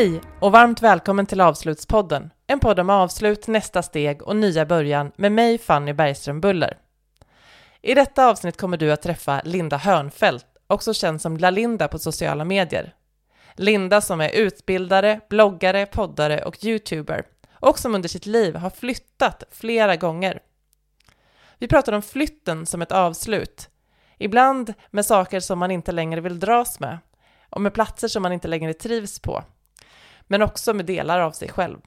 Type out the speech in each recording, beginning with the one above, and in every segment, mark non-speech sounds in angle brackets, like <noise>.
Hej och varmt välkommen till Avslutspodden, en podd om avslut, nästa steg och nya början med mig Fanny Bergström Buller. I detta avsnitt kommer du att träffa Linda Hörnfeldt, också känd som Lalinda på sociala medier. Linda som är utbildare, bloggare, poddare och youtuber och som under sitt liv har flyttat flera gånger. Vi pratar om flytten som ett avslut, ibland med saker som man inte längre vill dras med och med platser som man inte längre trivs på, men också med delar av sig själv.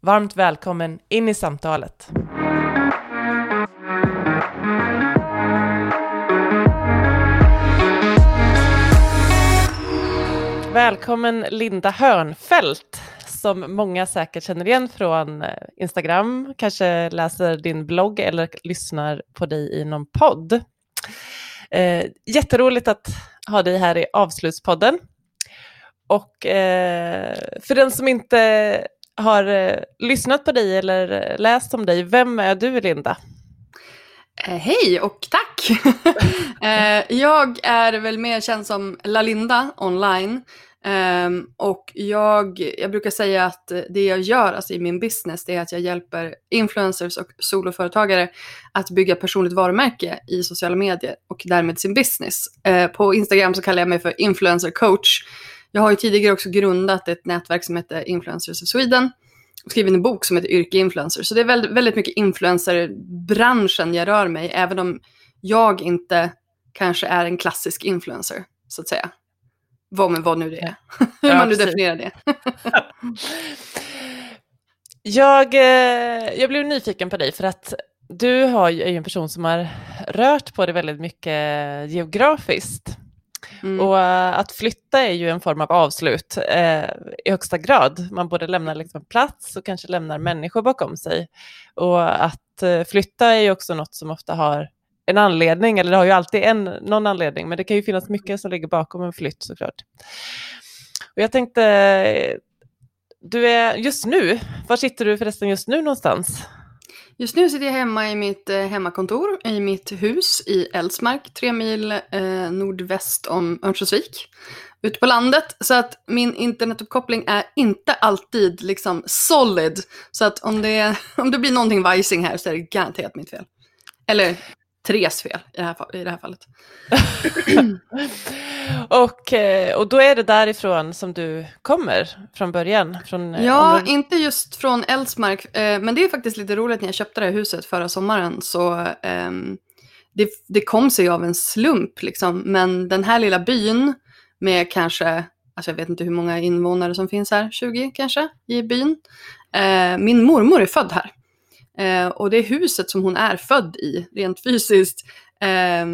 Varmt välkommen in i samtalet. Välkommen Linda Hörnfeldt som många säkert känner igen från eh, Instagram, kanske läser din blogg eller lyssnar på dig i någon podd. Eh, jätteroligt att ha dig här i Avslutspodden. Och eh, för den som inte har eh, lyssnat på dig eller läst om dig, vem är du Linda? Eh, hej och tack! <laughs> eh, jag är väl mer känd som Lalinda online. Um, och jag, jag brukar säga att det jag gör alltså i min business det är att jag hjälper influencers och soloföretagare att bygga personligt varumärke i sociala medier och därmed sin business. Uh, på Instagram så kallar jag mig för influencer coach. Jag har ju tidigare också grundat ett nätverk som heter Influencers of Sweden och skrivit en bok som heter Yrke Influencer. Så det är väldigt, väldigt mycket influencerbranschen jag rör mig, även om jag inte kanske är en klassisk influencer, så att säga. Vad, men vad nu det är. <laughs> Hur ja, man nu definierar det. <laughs> jag, eh, jag blev nyfiken på dig för att du har ju en person som har rört på dig väldigt mycket geografiskt. Mm. Och eh, att flytta är ju en form av avslut eh, i högsta grad. Man både lämnar liksom plats och kanske lämnar människor bakom sig. Och att eh, flytta är ju också något som ofta har en anledning, eller det har ju alltid en, någon anledning, men det kan ju finnas mycket som ligger bakom en flytt såklart. Och jag tänkte, eh, du är just nu, var sitter du förresten just nu någonstans? Just nu sitter jag hemma i mitt eh, hemmakontor i mitt hus i Älvsmark, tre mil eh, nordväst om Örnsköldsvik. Ute på landet, så att min internetuppkoppling är inte alltid liksom solid. Så att om det, <laughs> om det blir någonting vajsing här så är det garanterat mitt fel. Eller Therese fel i det här, i det här fallet. <laughs> och, eh, och då är det därifrån som du kommer från början? Från, eh, ja, du... inte just från Älvsmark, eh, men det är faktiskt lite roligt när jag köpte det här huset förra sommaren så eh, det, det kom sig av en slump liksom, men den här lilla byn med kanske, alltså jag vet inte hur många invånare som finns här, 20 kanske i byn. Eh, min mormor är född här. Eh, och det huset som hon är född i, rent fysiskt, eh,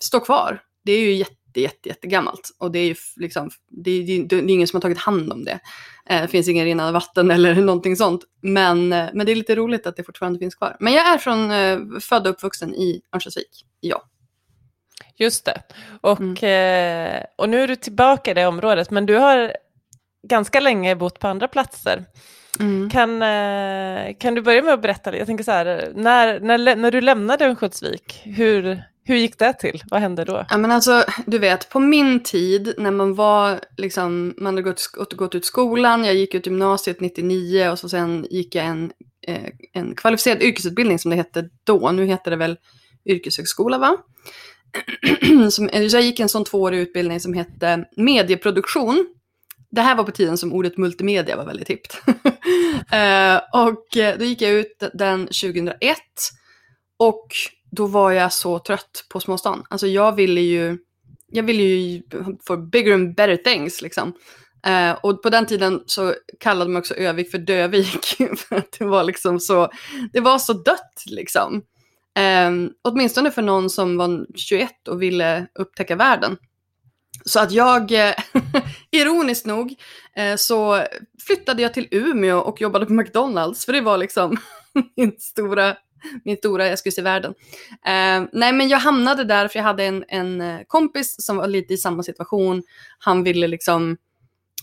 står kvar. Det är ju jätte, jätte, jättegammalt. Och det är ju liksom, det är, det är ingen som har tagit hand om det. Eh, det finns ingen rinnande vatten <laughs> eller någonting sånt. Men, eh, men det är lite roligt att det fortfarande finns kvar. Men jag är från, eh, född och uppvuxen i Örnsköldsvik, ja. Just det. Och, mm. Eh, och nu är du tillbaka i det området, men du har ganska länge bott på andra platser. Mm. Kan, eh, kan du börja med att berätta, jag tänker så här, när, när, när du lämnade Örnsköldsvik, hur, hur gick det till? Vad hände då? Ja men alltså, du vet, på min tid när man var, liksom, man hade gått, gått ut skolan, jag gick ut gymnasiet 99 och så sen gick jag en, eh, en kvalificerad yrkesutbildning som det hette då, nu heter det väl yrkeshögskola va? <clears throat> som, jag gick en sån tvåårig utbildning som hette medieproduktion det här var på tiden som ordet multimedia var väldigt hippt. <laughs> Eh, och eh, då gick jag ut den 2001 och då var jag så trött på småstan. Alltså jag ville ju, jag ville ju få bigger and better things liksom. Eh, och på den tiden så kallade man också Övik för Dövik. <laughs> för att det var liksom så, det var så dött liksom. Eh, åtminstone för någon som var 21 och ville upptäcka världen. Så att jag, eh, <laughs> ironiskt nog, eh, så flyttade jag till Umeå och jobbade på McDonalds, för det var liksom <laughs> min stora, min stora jag skulle se världen. Eh, nej men jag hamnade där för jag hade en, en eh, kompis som var lite i samma situation. Han ville liksom,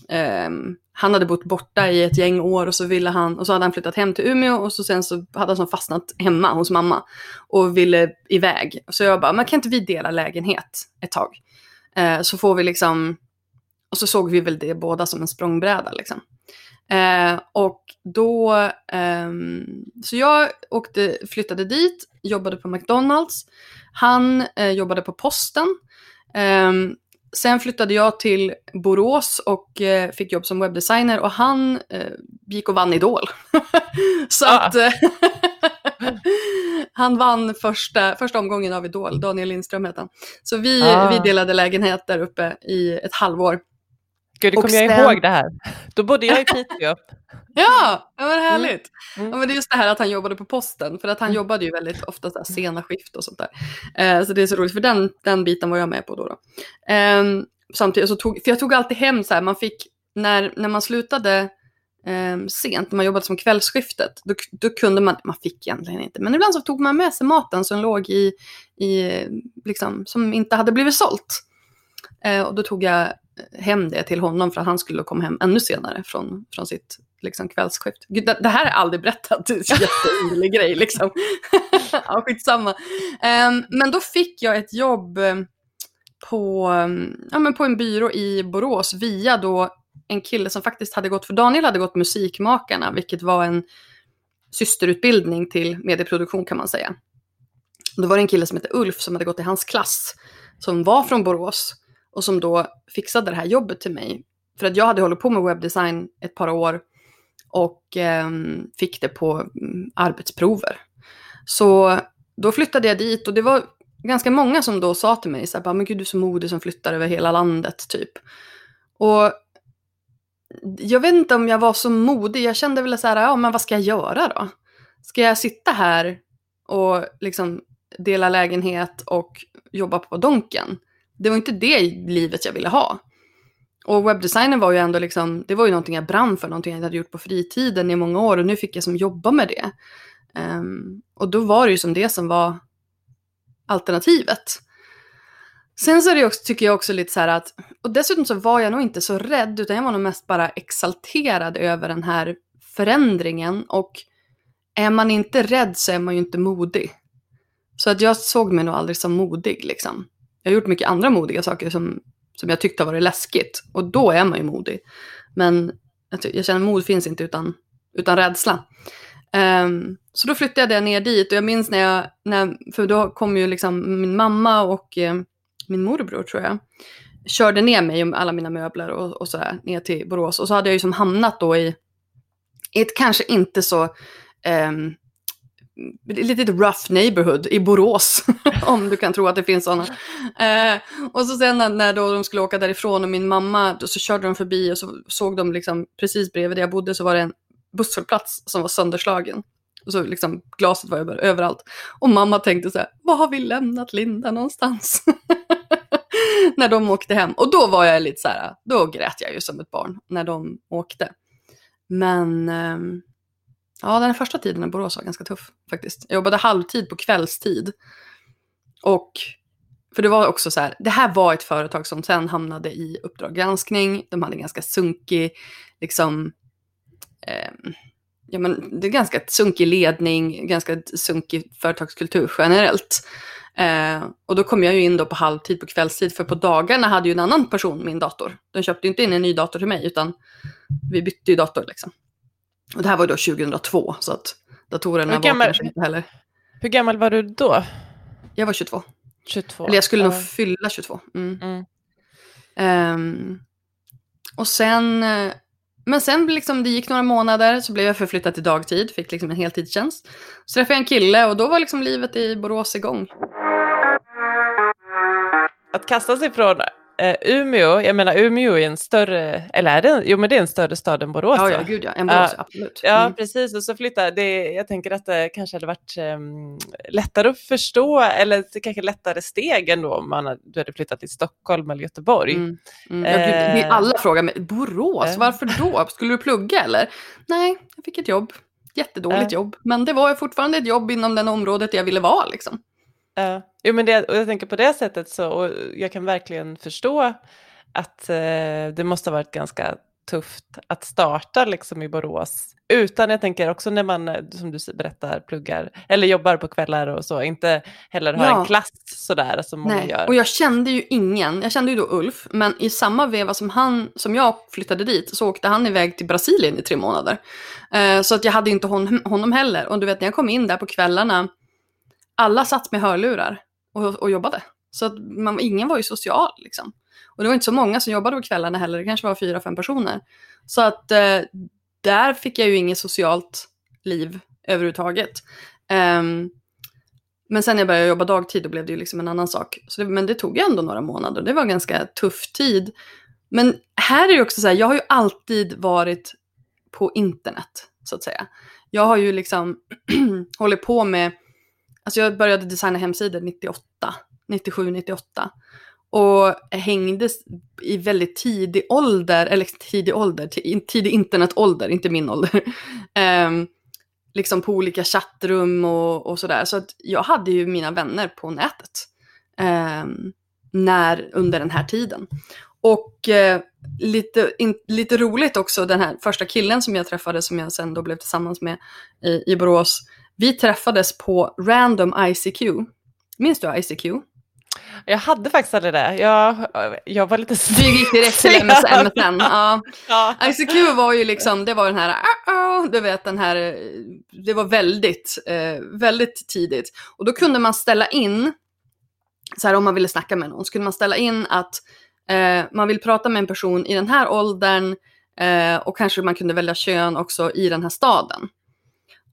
eh, han hade bott borta i ett gäng år och så ville han, och så hade han flyttat hem till Umeå och så sen så hade han fastnat hemma hos mamma och ville iväg. Så jag bara, men kan inte vi dela lägenhet ett tag? Eh, så får vi liksom, och så såg vi väl det båda som en språngbräda liksom. Eh, och då, ehm, så jag åkte, flyttade dit, jobbade på McDonalds. Han eh, jobbade på posten. Ehm, sen flyttade jag till Borås och eh, fick jobb som webbdesigner och han eh, gick och vann Idol. <laughs> så Ah. att eh, <laughs> han vann första, första omgången av Idol, Daniel Lindström hette han. Så vi, Ah. vi delade lägenhet där uppe i ett halvår. Gud, det kommer jag sen- ihåg det här. Då bodde jag i Piteå. <laughs> Ja, det var härligt. Mm. Ja, men det är just det här att han jobbade på posten, för att han Mm. jobbade ju väldigt ofta så sena skift och sånt där. Eh, så det är så roligt, för den, den biten var jag med på då. då. Eh, samtidigt så tog, för jag tog alltid hem så här, man fick, när, när man slutade eh, sent, när man jobbade som kvällsskiftet, då, då kunde man, man fick egentligen inte, men ibland så tog man med sig maten som låg i, i liksom, som inte hade blivit sålt. Eh, och då tog jag hem det till honom för att han skulle komma hem ännu senare från, från sitt liksom, kvällsskift. Gud, det, det här är aldrig berättat, <laughs> det är en jätteunderlig grej liksom. <laughs> ja, skitsamma. Um, men då fick jag ett jobb ehm, på, ehm, ja, men på en byrå i Borås via då en kille som faktiskt hade gått, för Daniel hade gått Musikmakarna, vilket var en systerutbildning till medieproduktion kan man säga. Då var det en kille som hette Ulf som hade gått i hans klass, som var från Borås och som då fixade det här jobbet till mig. För att jag hade hållit på med webbdesign ett par år och eh, fick det på mm, arbetsprover. Så då flyttade jag dit och det var ganska många som då sa till mig så här, men gud du är så modig som flyttar över hela landet typ. Och jag vet inte om jag var så modig, jag kände väl så här, ja men vad ska jag göra då? Ska jag sitta här och liksom dela lägenhet och jobba på Donken? Det var inte det livet jag ville ha. Och webbdesignen var ju ändå liksom, det var ju någonting jag brann för, någonting jag hade gjort på fritiden i många år och nu fick jag som jobba med det. Um, och då var det ju som det som var alternativet. Sen så är det också, tycker jag också lite så här att, och dessutom så var jag nog inte så rädd, utan jag var nog mest bara exalterad över den här förändringen. Och är man inte rädd så är man ju inte modig. Så att jag såg mig nog aldrig som modig liksom. Jag har gjort mycket andra modiga saker som, som jag tyckte har varit läskigt. Och då är man ju modig. Men jag, jag känner mod finns inte utan, utan rädsla. Um, så då flyttade jag ner dit och jag minns när jag, när, för då kom ju liksom min mamma och eh, min morbror tror jag, körde ner mig med alla mina möbler och, och sådär ner till Borås. Och så hade jag ju som hamnat då i, i ett kanske inte så um, lite rough neighborhood i Borås, <laughs> om du kan tro att det finns sådana. Eh, och så sen när, när då de skulle åka därifrån och min mamma, då så körde de förbi och så såg de liksom precis bredvid där jag bodde så var det en busshållplats som var sönderslagen. Och så liksom glaset var över, överallt. Och mamma tänkte så här, var har vi lämnat Linda någonstans? <laughs> när de åkte hem. Och då var jag lite så här, då grät jag ju som ett barn när de åkte. Men ehm, ja, den första tiden i Borås var ganska tuff faktiskt. Jag jobbade halvtid på kvällstid. Och, för det var också så här, det här var ett företag som sen hamnade i Uppdrag granskning. De hade ganska sunkig, liksom, eh, ja men det är ganska sunkig ledning, ganska sunkig företagskultur generellt. Eh, och då kom jag ju in då på halvtid på kvällstid, för på dagarna hade ju en annan person min dator. Den köpte ju inte in en ny dator till mig, utan vi bytte ju dator liksom. Och det här var ju då 2002, så att datorerna Hur var gammal- kanske inte heller... Hur gammal var du då? Jag var 22. 22? Eller jag skulle Ja. nog fylla 22. Mm. Mm. Ehm, och sen, eh, men sen liksom, det gick några månader så blev jag förflyttad till dagtid, fick liksom en heltidstjänst. Så träffade jag en kille och då var liksom livet i Borås igång. Att kasta sig från eh, Umeå, jag menar Umeå är en större, eller är det, jo men det är en större stad än Borås Ja, ja, gud ja. En Borås, Ja. absolut. Ja, Mm. precis. Och så flytta. Det, jag tänker att det kanske hade varit um, lättare att förstå, eller kanske lättare steg ändå om man hade, du hade flyttat till Stockholm eller Göteborg. Mm. Mm. Ja, gud, det är Eh. alla frågar mig, Borås, Eh. varför då? Skulle du plugga eller? Nej, jag fick ett jobb. Jättedåligt jobb. Men det var fortfarande ett jobb inom det området jag ville vara liksom. Ja, jo, men det, och jag tänker på det sättet så, och jag kan verkligen förstå att eh, det måste ha varit ganska tufft att starta liksom i Borås. Utan jag tänker också när man, eh, som du berättar, pluggar eller jobbar på kvällar och så, inte heller har Ja. en klass sådär som många Nej. gör. Och jag kände ju ingen, jag kände ju då Ulf, men i samma veva som, han, som jag flyttade dit så åkte han iväg till Brasilien i tre månader. Eh, så att jag hade inte hon, honom heller. Och du vet när jag kom in där på kvällarna, alla satt med hörlurar och, och jobbade. Så att man, ingen var ju social liksom. Och det var inte så många som jobbade på kvällarna heller, det kanske var fyra, fem personer. Så att eh, där fick jag ju inget socialt liv överhuvudtaget. Um, men sen när jag började jobba dagtid då blev det ju liksom en annan sak. Så det, men det tog ju ändå några månader. Det var en ganska tuff tid. Men här är det också så här, jag har ju alltid varit på internet, så att säga. Jag har ju liksom <clears throat> hållit på med, alltså jag började designa hemsidor 98, 97, 98. Och hängde i väldigt tidig ålder, eller tidig ålder, tidig internetålder, inte min ålder. um, <laughs> liksom på olika chattrum och, och sådär. Så att jag hade ju mina vänner på nätet. um, när, under den här tiden. Och eh, lite, in, lite roligt också, den här första killen som jag träffade, som jag sen då blev tillsammans med i, i Borås. Vi träffades på Random ICQ. Minns du ICQ? Jag hade faktiskt aldrig det. Jag, jag var lite Du gick direkt till MSN. <laughs> Ja. Ja. ICQ var ju liksom, det var den här, "Ah, ah", du vet den här, eh, det var väldigt, eh, väldigt tidigt. Och då kunde man ställa in, så här om man ville snacka med någon, så kunde man ställa in att eh, man vill prata med en person i den här åldern eh, och kanske man kunde välja kön också i den här staden.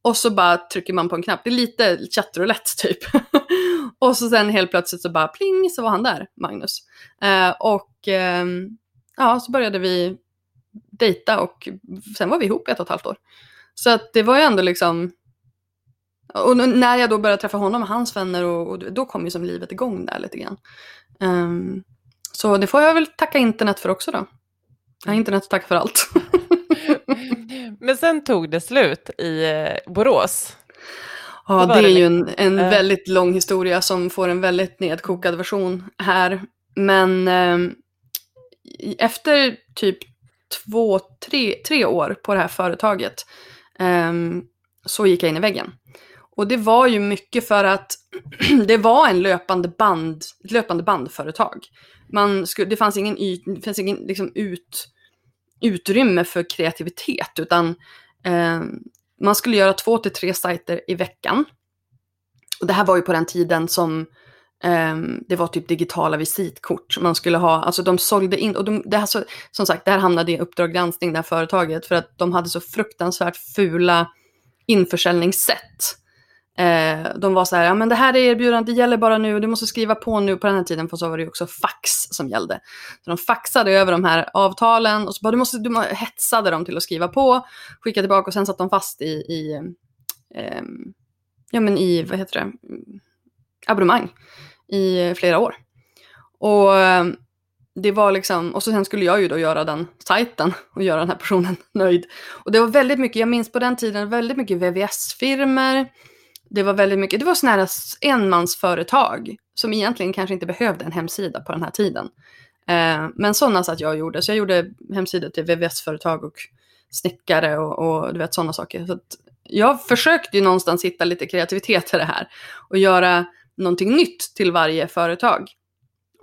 Och så bara trycker man på en knapp, det är lite chattroulette typ. <laughs> och så sen helt plötsligt så bara pling så var han där, Magnus. Eh, och eh, ja, så började vi dejta och sen var vi ihop i ett och ett halvt år. Så att det var ju ändå liksom... Och när jag då började träffa honom och hans vänner och, och då kom ju som livet igång där lite grann. Um, så det får jag väl tacka internet för också då. Jag har internet att tacka för allt. <laughs> <laughs> Men sen tog det slut i eh, Borås. Ja, det är ju en, en Eh. väldigt lång historia som får en väldigt nedkokad version här. Men i- efter typ två, tre, tre år på det här företaget ehm, så gick jag in i väggen. Och det var ju mycket för att <clears throat> det var en löpande band, ett löpande bandföretag. Man skulle, det fanns ingen, det fanns ingen liksom ut, utrymme för kreativitet utan eh, man skulle göra två till tre sajter i veckan. Och det här var ju på den tiden som eh, det var typ digitala visitkort. Man skulle ha, alltså de sålde in, och de, det här, så, som sagt, det här hamnade i Uppdrag granskning, det här företaget, för att de hade så fruktansvärt fula införsäljningssätt. Eh, de var så här, ja men det här är erbjudandet, det gäller bara nu, du måste skriva på nu på den här tiden, för så var det ju också fax som gällde. Så de faxade över de här avtalen och så bara, du måste, du hetsade dem till att skriva på, skicka tillbaka och sen satt de fast i, i eh, ja men i, vad heter det, abonnemang i flera år. Och ehm, det var liksom, och så sen skulle jag ju då göra den sajten och göra den här personen <laughs> nöjd. Och det var väldigt mycket, jag minns på den tiden, väldigt mycket VVS-firmer. Det var väldigt mycket, det var sådana här enmansföretag som egentligen kanske inte behövde en hemsida på den här tiden. Eh, men sådana satt jag och gjorde, så jag gjorde hemsidor till VVS-företag och snickare och, och du vet sådana saker. Så att jag försökte ju någonstans hitta lite kreativitet i det här och göra någonting nytt till varje företag.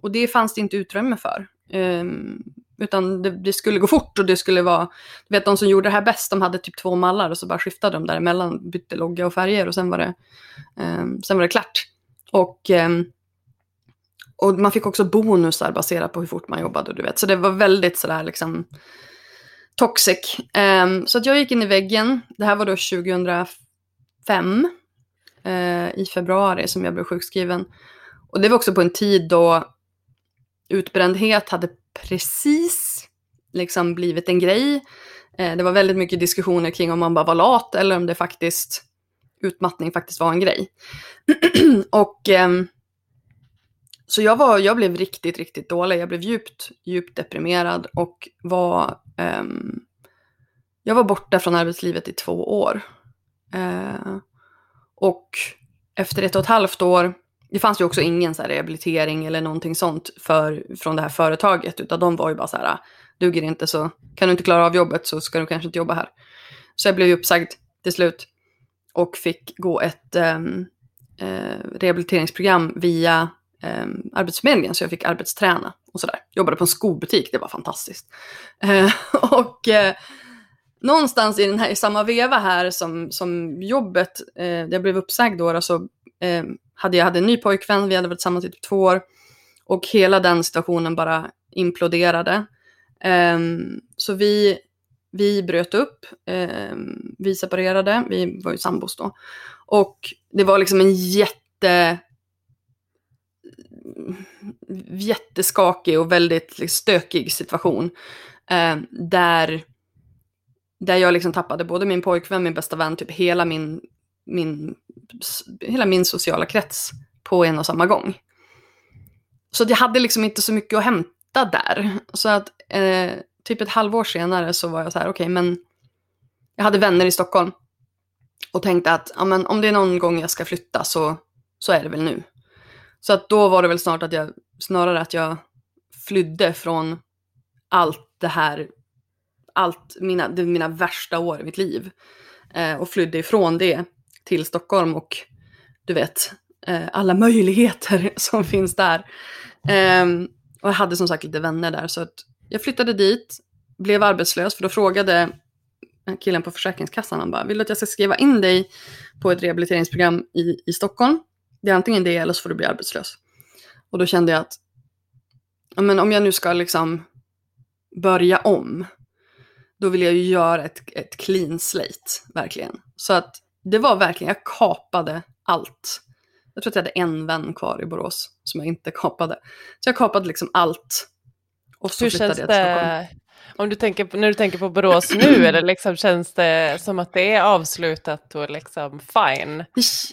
Och det fanns det inte utrymme för. Ehm, utan det, det skulle gå fort och det skulle vara, du vet de som gjorde det här bäst, de hade typ två mallar och så bara skiftade de däremellan, bytte logga och färger och sen var det, eh, sen var det klart. Och, eh, och man fick också bonusar baserat på hur fort man jobbade, du vet. Så det var väldigt sådär liksom toxic. Eh, så att jag gick in i väggen, det här var då 2005, eh, i februari som jag blev sjukskriven. Och det var också på en tid då utbrändhet hade precis liksom blivit en grej. Eh, det var väldigt mycket diskussioner kring om man bara var lat eller om det faktiskt utmattning faktiskt var en grej. <clears throat> och ehm, så jag, var, jag blev riktigt, riktigt dålig. Jag blev djupt, djupt deprimerad och var, ehm, jag var borta från arbetslivet i två år. Eh, och efter ett och ett halvt år, det fanns ju också ingen så här rehabilitering eller någonting sånt för, från det här företaget, utan de var ju bara så här, duger inte så kan du inte klara av jobbet så ska du kanske inte jobba här. Så jag blev ju uppsagd till slut och fick gå ett um, uh, rehabiliteringsprogram via um, Arbetsförmedlingen så jag fick arbetsträna och sådär. Jobbade på en skobutik, det var fantastiskt. Uh, <laughs> och uh, någonstans i, den här, i samma veva här som, som jobbet, eh, jag blev uppsagd då, så eh, hade jag hade en ny pojkvän, vi hade varit tillsammans i typ två år. Och hela den situationen bara imploderade. Um, så vi, vi bröt upp, um, vi separerade, vi var ju sambos då. Och det var liksom en jätte jätteskakig och väldigt stökig situation. Eh, där, där jag liksom tappade både min pojkvän, min bästa vän, typ hela min, min, hela min sociala krets på en och samma gång. Så jag hade liksom inte så mycket att hämta där. Så att eh, typ ett halvår senare så var jag så här, okej okay, men jag hade vänner i Stockholm. Och tänkte att ja, men om det är någon gång jag ska flytta så, så är det väl nu. Så att då var det väl snart att jag, snarare att jag flydde från allt det här, allt mina, det mina värsta år i mitt liv. Eh, och flydde ifrån det till Stockholm och du vet, eh, alla möjligheter <laughs> som finns där. Eh, och jag hade som sagt lite vänner där så att jag flyttade dit, blev arbetslös för då frågade killen på Försäkringskassan, han bara, vill du att jag ska skriva in dig på ett rehabiliteringsprogram i, i Stockholm? Det är antingen det eller så får du bli arbetslös. Och då kände jag att ja, men om jag nu ska liksom börja om, då vill jag ju göra ett, ett clean slate, verkligen. Så att det var verkligen, jag kapade allt. Jag tror att jag hade en vän kvar i Borås som jag inte kapade. Så jag kapade liksom allt. Och så Hur känns det, om du tänker, när du tänker på Borås nu, <clears throat> eller liksom, känns det som att det är avslutat och liksom fine?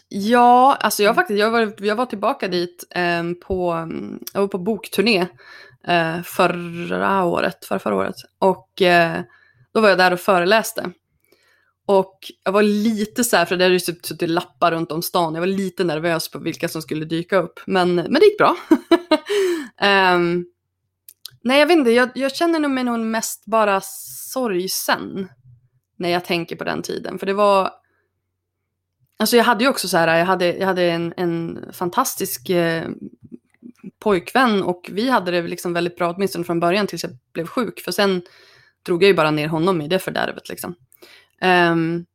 Ja, alltså jag, faktiskt, jag, var, jag var tillbaka dit eh, på, jag var på bokturné eh, förra året, för förra året. Och eh, då var jag där och föreläste. Och jag var lite så här, för det hade ju typ suttit lappar runt om stan, jag var lite nervös på vilka som skulle dyka upp. Men, men det gick bra. um, <laughs> Nej, jag vet inte. Jag, jag känner mig nog mest bara sorgsen när jag tänker på den tiden. För det var... Alltså jag hade ju också så här, jag hade, jag hade en, en fantastisk eh, pojkvän och vi hade det liksom väldigt bra, åtminstone från början tills jag blev sjuk. För sen drog jag ju bara ner honom i det fördärvet liksom. Um,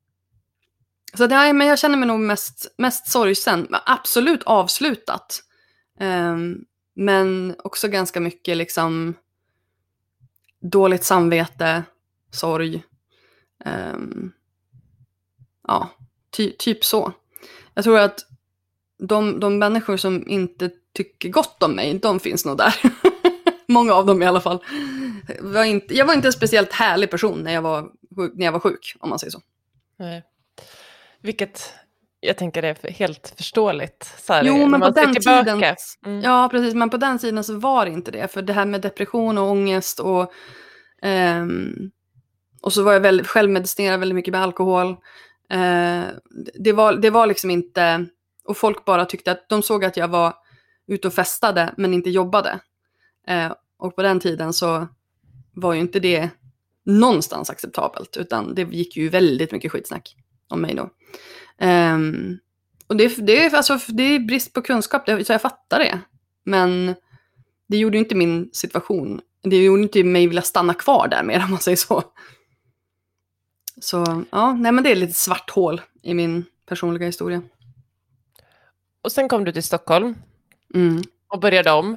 så nej, men jag känner mig nog mest, mest sorgsen. Absolut avslutat. Um, men också ganska mycket liksom dåligt samvete, sorg. Um, ja, ty typ så. Jag tror att de, de människor som inte tycker gott om mig, de finns nog där. <laughs> Många av dem i alla fall. Var inte, jag var inte en speciellt härlig person när jag var, när jag var sjuk, om man säger så. Nej. Vilket jag tänker det är helt förståeligt. Så här, jo, men på den tiden, mm. ja precis, men på den sidan så var det inte det. För det här med depression och ångest och, um, och så var jag väldigt, självmedicinerad väldigt mycket med alkohol. Uh, det, var, det var liksom inte, och folk bara tyckte att de såg att jag var ute och festade men inte jobbade. Uh, och på den tiden så var ju inte det någonstans acceptabelt, utan det gick ju väldigt mycket skitsnack om mig då. Um, och det, det, är, alltså, det är brist på kunskap, så jag fattar det. Men det gjorde ju inte min situation, det gjorde inte mig vilja stanna kvar där mer <laughs> om man säger så. Så ja, nej men det är lite svart hål i min personliga historia. Och sen kom du till Stockholm mm. och började om.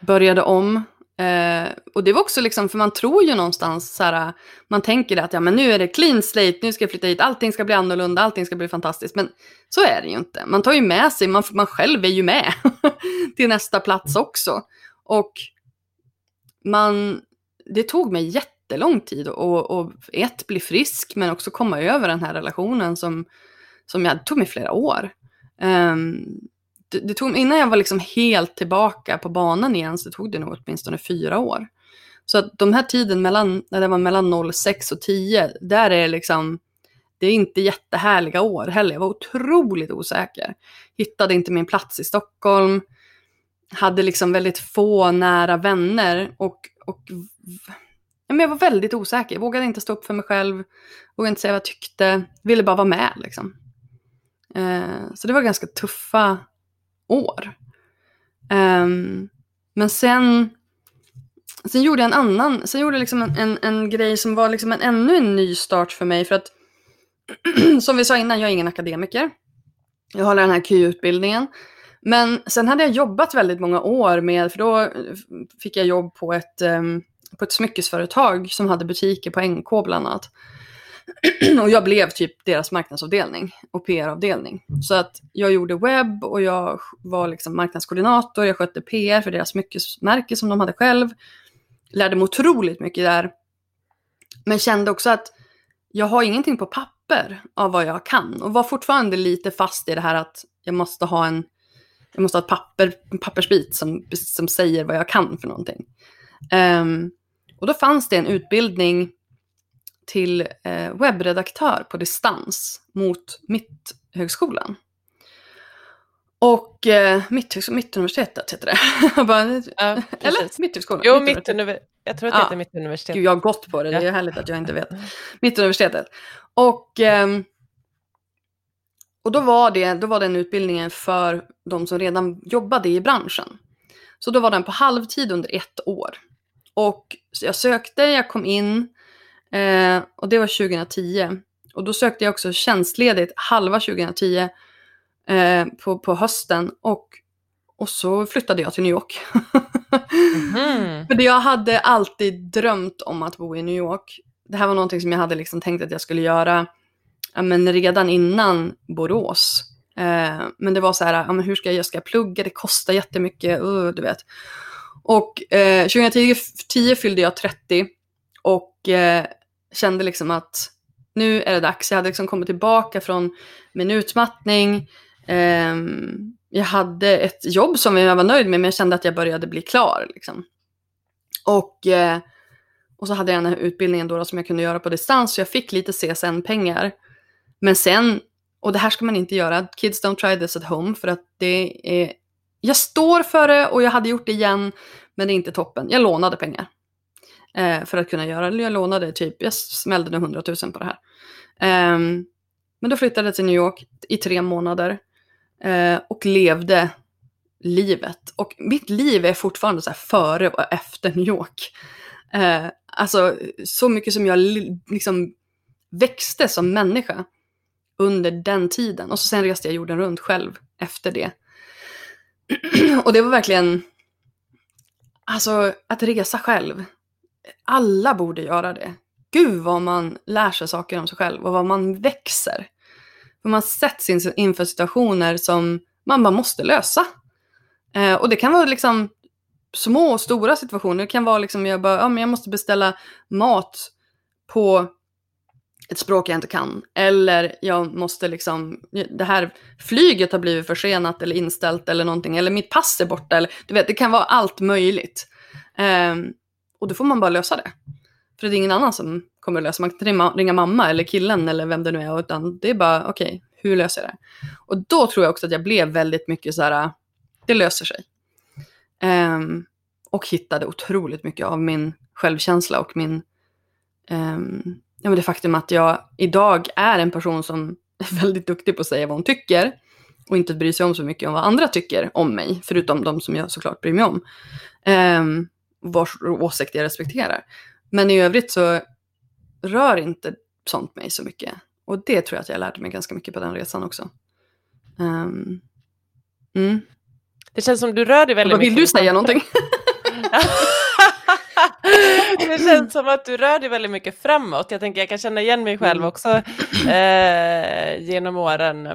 Började om, Eh, och det var också liksom, för man tror ju någonstans så här, man tänker att ja men nu är det clean slate, nu ska jag flytta hit, allting ska bli annorlunda, allting ska bli fantastiskt. Men så är det ju inte. Man tar ju med sig, man, man själv är ju med <laughs> till nästa plats också. Och man, det tog mig jättelång tid att och ett, bli frisk, men också komma över den här relationen som, som jag, tog mig flera år. Um, det, det, tog, innan jag var liksom helt tillbaka på banan igen så tog det nog åtminstone fyra år. Så att de här tiden mellan, när det var mellan 06 och 10, där är liksom, det är inte jättehärliga år heller. Jag var otroligt osäker. Hittade inte min plats i Stockholm. Hade liksom väldigt få nära vänner och, och men jag var väldigt osäker. Jag vågade inte stå upp för mig själv. Vågade inte säga vad jag tyckte. Ville bara vara med liksom. Eh, så det var ganska tuffa år. Um, men sen, sen gjorde jag en annan, sen gjorde jag liksom en, en, en grej som var liksom en, ännu en ny start för mig. För att <clears throat> som vi sa innan, jag är ingen akademiker. Jag håller den här KY-utbildningen. Men sen hade jag jobbat väldigt många år med, för då fick jag jobb på ett, um, på ett smyckesföretag som hade butiker på NK bland annat. <clears throat> och jag blev typ deras marknadsavdelning och PR-avdelning. Så att jag gjorde webb och jag var liksom marknadskoordinator, jag skötte PR för deras smyckesmärke som de hade själv. Lärde mig otroligt mycket där. Men kände också att jag har ingenting på papper av vad jag kan och var fortfarande lite fast i det här att jag måste ha en jag måste ha ett papper, en pappersbit som, som säger vad jag kan för någonting. Um, och då fanns det en utbildning till eh, webbredaktör på distans mot Mitthögskolan. Och eh, Mittuniversitetet heter det. <laughs> bara, ja, eller? Mitthögskolan? Jo, Mittuniversitetet. Jag tror att det ja. heter Mittuniversitetet. Gud, jag har gått på det. Det är härligt att jag inte vet. <laughs> Mittuniversitetet. Och, eh, och då, var det, då var den utbildningen för de som redan jobbade i branschen. Så då var den på halvtid under ett år. Och jag sökte, jag kom in eh, och det var 2010. Och då sökte jag också tjänstledigt halva 2010 eh, på, på hösten och, och så flyttade jag till New York. mm. <laughs> För jag hade alltid drömt om att bo i New York. Det här var någonting som jag hade liksom tänkt att jag skulle göra ja, men redan innan Borås. Eh, men det var så här, ja, men hur ska jag, jag ska plugga, det kostar jättemycket, uh, du vet. Och eh, 2010 fyllde jag 30 och eh, kände liksom att nu är det dags. Jag hade liksom kommit tillbaka från min utmattning. Eh, jag hade ett jobb som jag var nöjd med men jag kände att jag började bli klar. Liksom. Och, eh, och så hade jag den här utbildningen då, då som jag kunde göra på distans så jag fick lite CSN-pengar. Men sen, och det här ska man inte göra, kids don't try this at home för att det är jag står för det och jag hade gjort det igen, men det är inte toppen. Jag lånade pengar eh, för att kunna göra det. Jag lånade typ, jag smällde nu 100 000 på det här. Eh, men då flyttade jag till New York i tre månader eh, och levde livet. Och mitt liv är fortfarande så här före och efter New York. Eh, alltså så mycket som jag liksom växte som människa under den tiden. Och så sen reste jag jorden runt själv efter det. <clears throat> och det var verkligen, alltså att resa själv. Alla borde göra det. Gud vad man lär sig saker om sig själv och vad man växer. För man sätts inför situationer som man bara måste lösa. Eh, och det kan vara liksom små och stora situationer. Det kan vara liksom, jag bara, ja, men jag måste beställa mat på ett språk jag inte kan. Eller jag måste liksom, det här flyget har blivit försenat eller inställt eller någonting. Eller mitt pass är borta. Eller, du vet, det kan vara allt möjligt. Um, och då får man bara lösa det. För det är ingen annan som kommer att lösa. Man kan inte ringa mamma eller killen eller vem det nu är. Utan det är bara, okej, okay, hur löser jag det? Och då tror jag också att jag blev väldigt mycket så här, äh, det löser sig. Um, och hittade otroligt mycket av min självkänsla och min um, ja, men det faktum att jag idag är en person som <laughs> är väldigt duktig på att säga vad hon tycker och inte bryr sig om så mycket om vad andra tycker om mig, förutom de som jag såklart bryr mig om. Um, vars åsikt jag respekterar. Men i övrigt så rör inte sånt mig så mycket. Och det tror jag att jag lärde mig ganska mycket på den resan också. Um, mm. Det känns som du rör dig väldigt mycket. Vill du säga någonting? <laughs> <laughs> det känns som att du rör dig väldigt mycket framåt. Jag tänker jag kan känna igen mig själv mm. också eh, genom åren.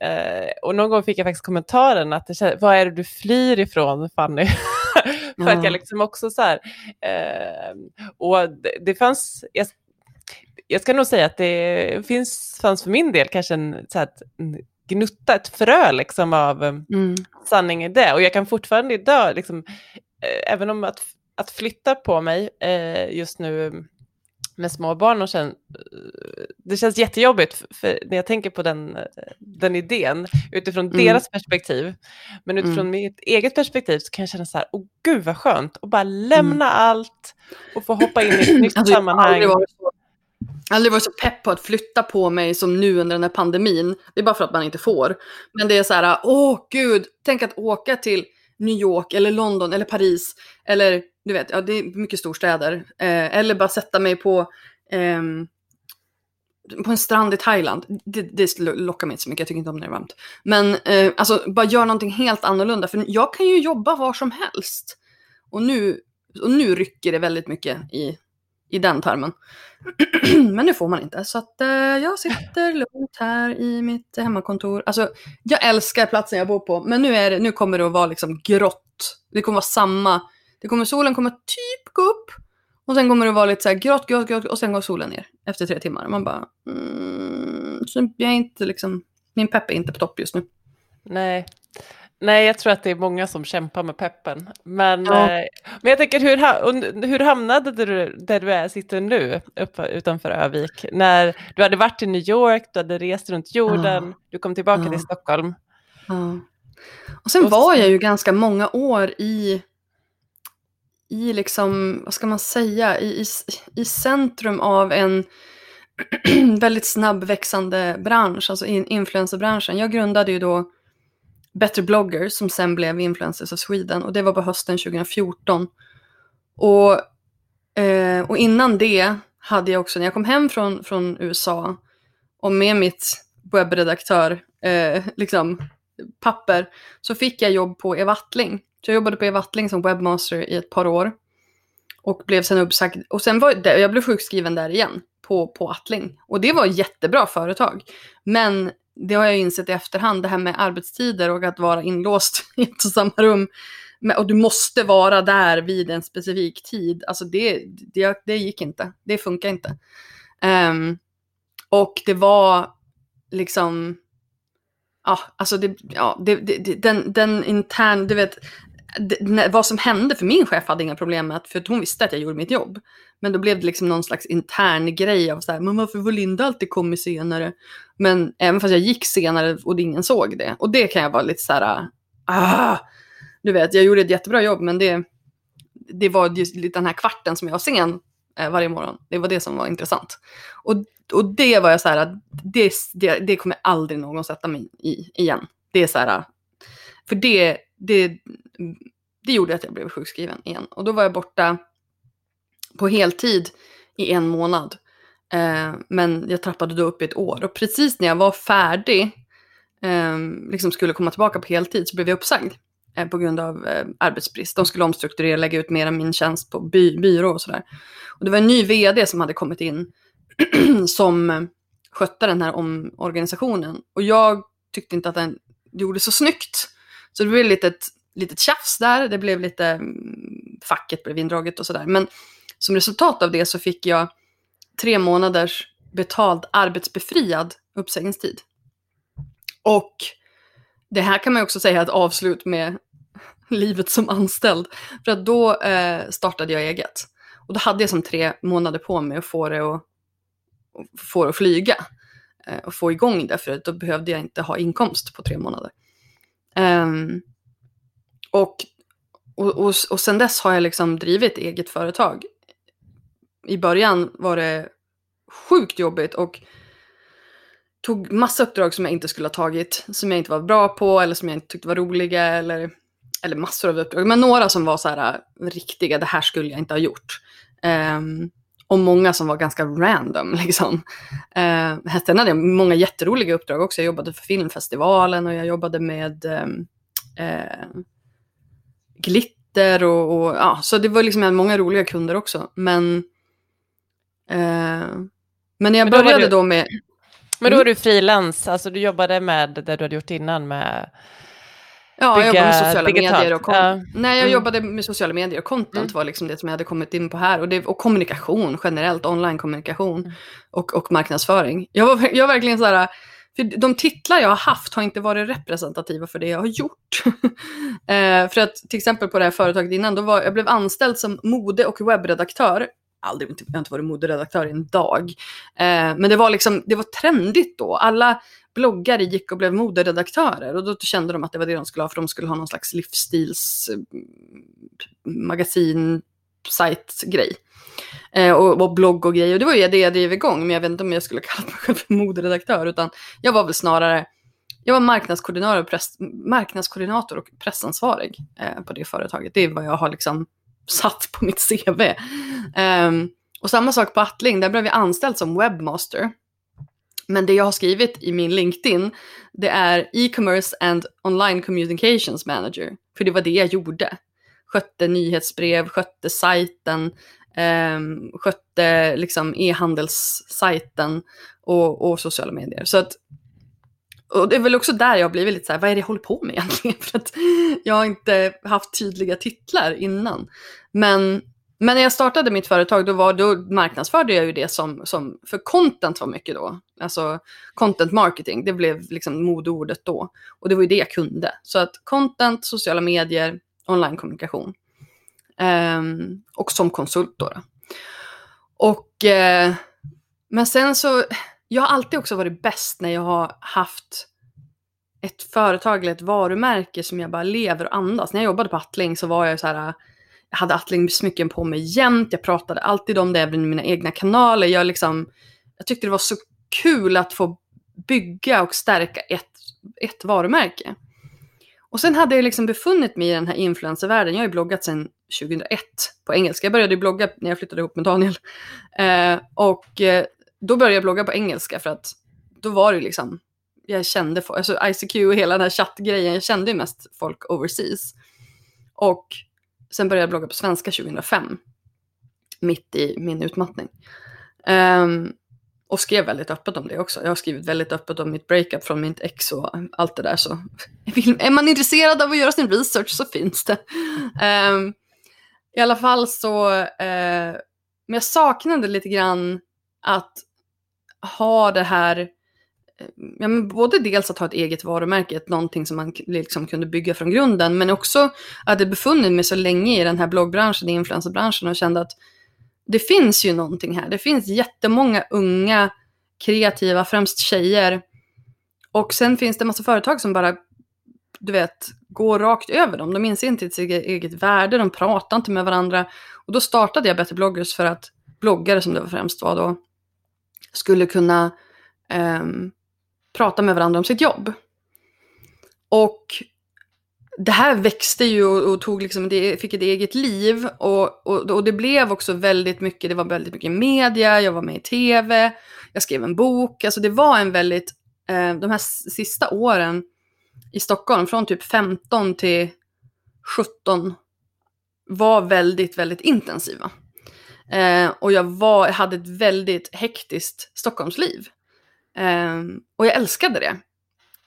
Eh, och någon gång fick jag faktiskt kommentaren att det, vad är det du flyr ifrån Fanny? <laughs> För mm. att jag liksom också så här, eh, och det, det fanns, jag, jag, ska nog säga att det finns, fanns för min del kanske en, så här, gnutta, ett frö liksom av mm. sanning i det. Och jag kan fortfarande idag, liksom, eh, även om att att flytta på mig eh, just nu med små barn och sen, det känns jättejobbigt för när jag tänker på den, den idén utifrån mm. deras perspektiv. Men utifrån mm. mitt eget perspektiv så kan jag känna så här, åh gud vad skönt att bara lämna mm. allt och få hoppa in i ett <clears throat> nytt alltså, sammanhang. Jag har aldrig varit så pepp på att flytta på mig som nu under den här pandemin. Det är bara för att man inte får. Men det är så här, åh gud, tänk att åka till New York eller London eller Paris eller du vet, ja det är mycket storstäder. Eh, eller bara sätta mig på, eh, på en strand i Thailand. Det, det lockar mig inte så mycket, jag tycker inte om när det är varmt. Men eh, alltså bara gör någonting helt annorlunda, för jag kan ju jobba var som helst. Och nu, och nu rycker det väldigt mycket i, i den termen. <clears throat> Men nu får man inte. Så att eh, jag sitter lugnt här i mitt hemmakontor. Alltså, jag älskar platsen jag bor på, men nu, är det, nu kommer det att vara liksom grått. Det kommer att vara samma det kommer, solen kommer typ gå upp och sen kommer det vara lite så här grått, grått, grått och sen går solen ner efter tre timmar. Man bara, mm, så jag är inte liksom, min pepp är inte på topp just nu. Nej. Nej, jag tror att det är många som kämpar med peppen. Men, ja. eh, men jag tänker, hur, hur hamnade du där du är, sitter nu, upp, utanför Övik? När du hade varit i New York, du hade rest runt jorden, ja. du kom tillbaka ja. till Stockholm. Ja. Och sen var jag ju ganska många år i i liksom, vad ska man säga, i, i, i centrum av en <clears throat> väldigt snabbväxande bransch, alltså in, influencerbranschen. Jag grundade ju då Better Bloggers som sen blev Influencers of Sweden och det var på hösten 2014. Och, eh, och innan det hade jag också, när jag kom hem från, från USA och med mitt webbredaktör, eh, liksom papper, så fick jag jobb på Eva Attling så jag jobbade på Eva Attling som webbmaster i ett par år. Och blev sen uppsagd. Och sen var det, jag blev sjukskriven där igen på, på Attling. Och det var ett jättebra företag. Men det har jag insett i efterhand, det här med arbetstider och att vara inlåst <laughs> i ett och samma rum. Och du måste vara där vid en specifik tid. Alltså det, det, det gick inte. Det funkar inte. Um, och det var liksom, ja, alltså det, ja, det, det, den, den intern, du vet, det, vad som hände, för min chef hade inga problem med att, för hon visste att jag gjorde mitt jobb. Men då blev det liksom någon slags intern grej av så här, men varför var Linda alltid kommit senare? Men även fast jag gick senare och ingen såg det. Och det kan jag vara lite så här, ah, du vet, jag gjorde ett jättebra jobb, men det, det var just den här kvarten som jag var sen eh, varje morgon. Det var det som var intressant. Och, och det var jag så här, det, det, det kommer aldrig någon sätta mig i igen. Det är så här, för det, det, det gjorde att jag blev sjukskriven igen. Och då var jag borta på heltid i en månad. Eh, men jag trappade då upp i ett år. Och precis när jag var färdig, eh, liksom skulle komma tillbaka på heltid, så blev jag uppsagd. Eh, på grund av eh, arbetsbrist. De skulle omstrukturera, lägga ut mer av min tjänst på by byrå och sådär. Och det var en ny vd som hade kommit in <clears throat> som skötte den här omorganisationen. Och jag tyckte inte att den gjorde så snyggt. Så det blev lite ett litet tjafs där, det blev lite, mm, facket blev indraget och sådär. Men som resultat av det så fick jag tre månaders betald arbetsbefriad uppsägningstid. Och det här kan man också säga ett avslut med <laughs> livet som anställd. För att då eh, startade jag eget. Och då hade jag som tre månader på mig att få det att, få det att flyga. Eh, och få igång det, för då behövde jag inte ha inkomst på tre månader. Um, och, och, och, och sen dess har jag liksom drivit eget företag. I början var det sjukt jobbigt och tog massa uppdrag som jag inte skulle ha tagit, som jag inte var bra på eller som jag inte tyckte var roliga eller, eller massor av uppdrag. Men några som var så här riktiga, det här skulle jag inte ha gjort. Um, och många som var ganska random. Liksom. Uh, sen hade jag många jätteroliga uppdrag också. Jag jobbade för filmfestivalen och jag jobbade med um, uh, glitter och, och, ja, så det var liksom många roliga kunder också. Men, uh, men när jag men började du, då med... Men då var mm. du frilans, alltså du jobbade med det du hade gjort innan med Ja, jag jobbade med sociala medier och ja. Nej, jag mm. jobbade med sociala medier och content mm. var liksom det som jag hade kommit in på här. Och, det, och kommunikation generellt, online-kommunikation mm. och, och marknadsföring. Jag var, jag var verkligen så här, för de titlar jag har haft har inte varit representativa för det jag har gjort. <laughs> eh, för att till exempel på det här företaget innan, då var, jag blev anställd som mode och webbredaktör aldrig, jag har inte varit moderedaktör i en dag. Eh, men det var liksom, det var trendigt då. Alla bloggare gick och blev moderedaktörer och då kände de att det var det de skulle ha för de skulle ha någon slags livsstilsmagasin eh, sajtgrej. Eh, och, och blogg och grejer. Och det var ju det jag drev igång, men jag vet inte om jag skulle <laughs> kalla mig själv för moderedaktör, utan jag var väl snarare jag var marknadskoordinator och, press, marknadskoordinator och pressansvarig eh, på det företaget. Det är vad jag har liksom satt på mitt CV. Um, ehm, och samma sak på Attling, där blev jag anställd som webbmaster. Men det jag har skrivit i min LinkedIn, det är e-commerce and online communications manager. För det var det jag gjorde. Skötte nyhetsbrev, skötte sajten, eh, skötte liksom e-handelssajten och, och sociala medier. Så att och det är väl också där jag har blivit lite så här, vad är det jag håller på med <laughs> egentligen? För att jag har inte haft tydliga titlar innan. Men, men när jag startade mitt företag då, var, då marknadsförde jag ju det som, som, för content var mycket då. Alltså content marketing, det blev liksom modeordet då. Och det var ju det jag kunde. Så att content, sociala medier, online-kommunikation. Um, och som konsult då. då. Och, uh, men sen så, jag har alltid också varit bäst när jag har haft ett företag eller ett varumärke som jag bara lever och andas. När jag jobbade på Attling så var jag så här, jag hade Attling-smycken på mig jämt, jag pratade alltid om det även i mina egna kanaler. Jag, liksom, jag tyckte det var så kul att få bygga och stärka ett, ett varumärke. Och sen hade jag liksom befunnit mig i den här influencervärlden. Jag har ju bloggat sedan 2001 på engelska. Jag började blogga när jag flyttade ihop med Daniel. Eh, och eh, då började jag blogga på engelska för att då var det liksom, jag kände folk, alltså ICQ och hela den här chattgrejen, jag kände ju mest folk overseas. Och sen började jag blogga på svenska 2005. Mitt i min utmattning. Um, och skrev väldigt öppet om det också. Jag har skrivit väldigt öppet om mitt breakup från mitt ex och allt det där. Så <laughs> är man intresserad av att göra sin research så finns det. Um, I alla fall så, uh, men jag saknade lite grann att ha det här, ja, men både dels att ha ett eget varumärke, någonting som man liksom kunde bygga från grunden, men också att jag befunnit mig så länge i den här bloggbranschen, i influencerbranschen och kände att det finns ju någonting här. Det finns jättemånga unga, kreativa, främst tjejer. Och sen finns det en massa företag som bara, du vet, går rakt över dem. De inser inte sitt eget värde, de pratar inte med varandra. Och då startade jag Better bloggers för att bloggare, som det var främst var då, skulle kunna um, prata med varandra om sitt jobb. Och det här växte ju och, och tog liksom, det fick ett eget liv och, och, och, det blev också väldigt mycket, det var väldigt mycket media, jag var med i tv, jag skrev en bok, alltså det var en väldigt, eh, de här sista åren i Stockholm, från typ 15 till 17, var väldigt, väldigt intensiva. Eh, och jag, var, jag hade ett väldigt hektiskt Stockholmsliv. Um, och jag älskade det.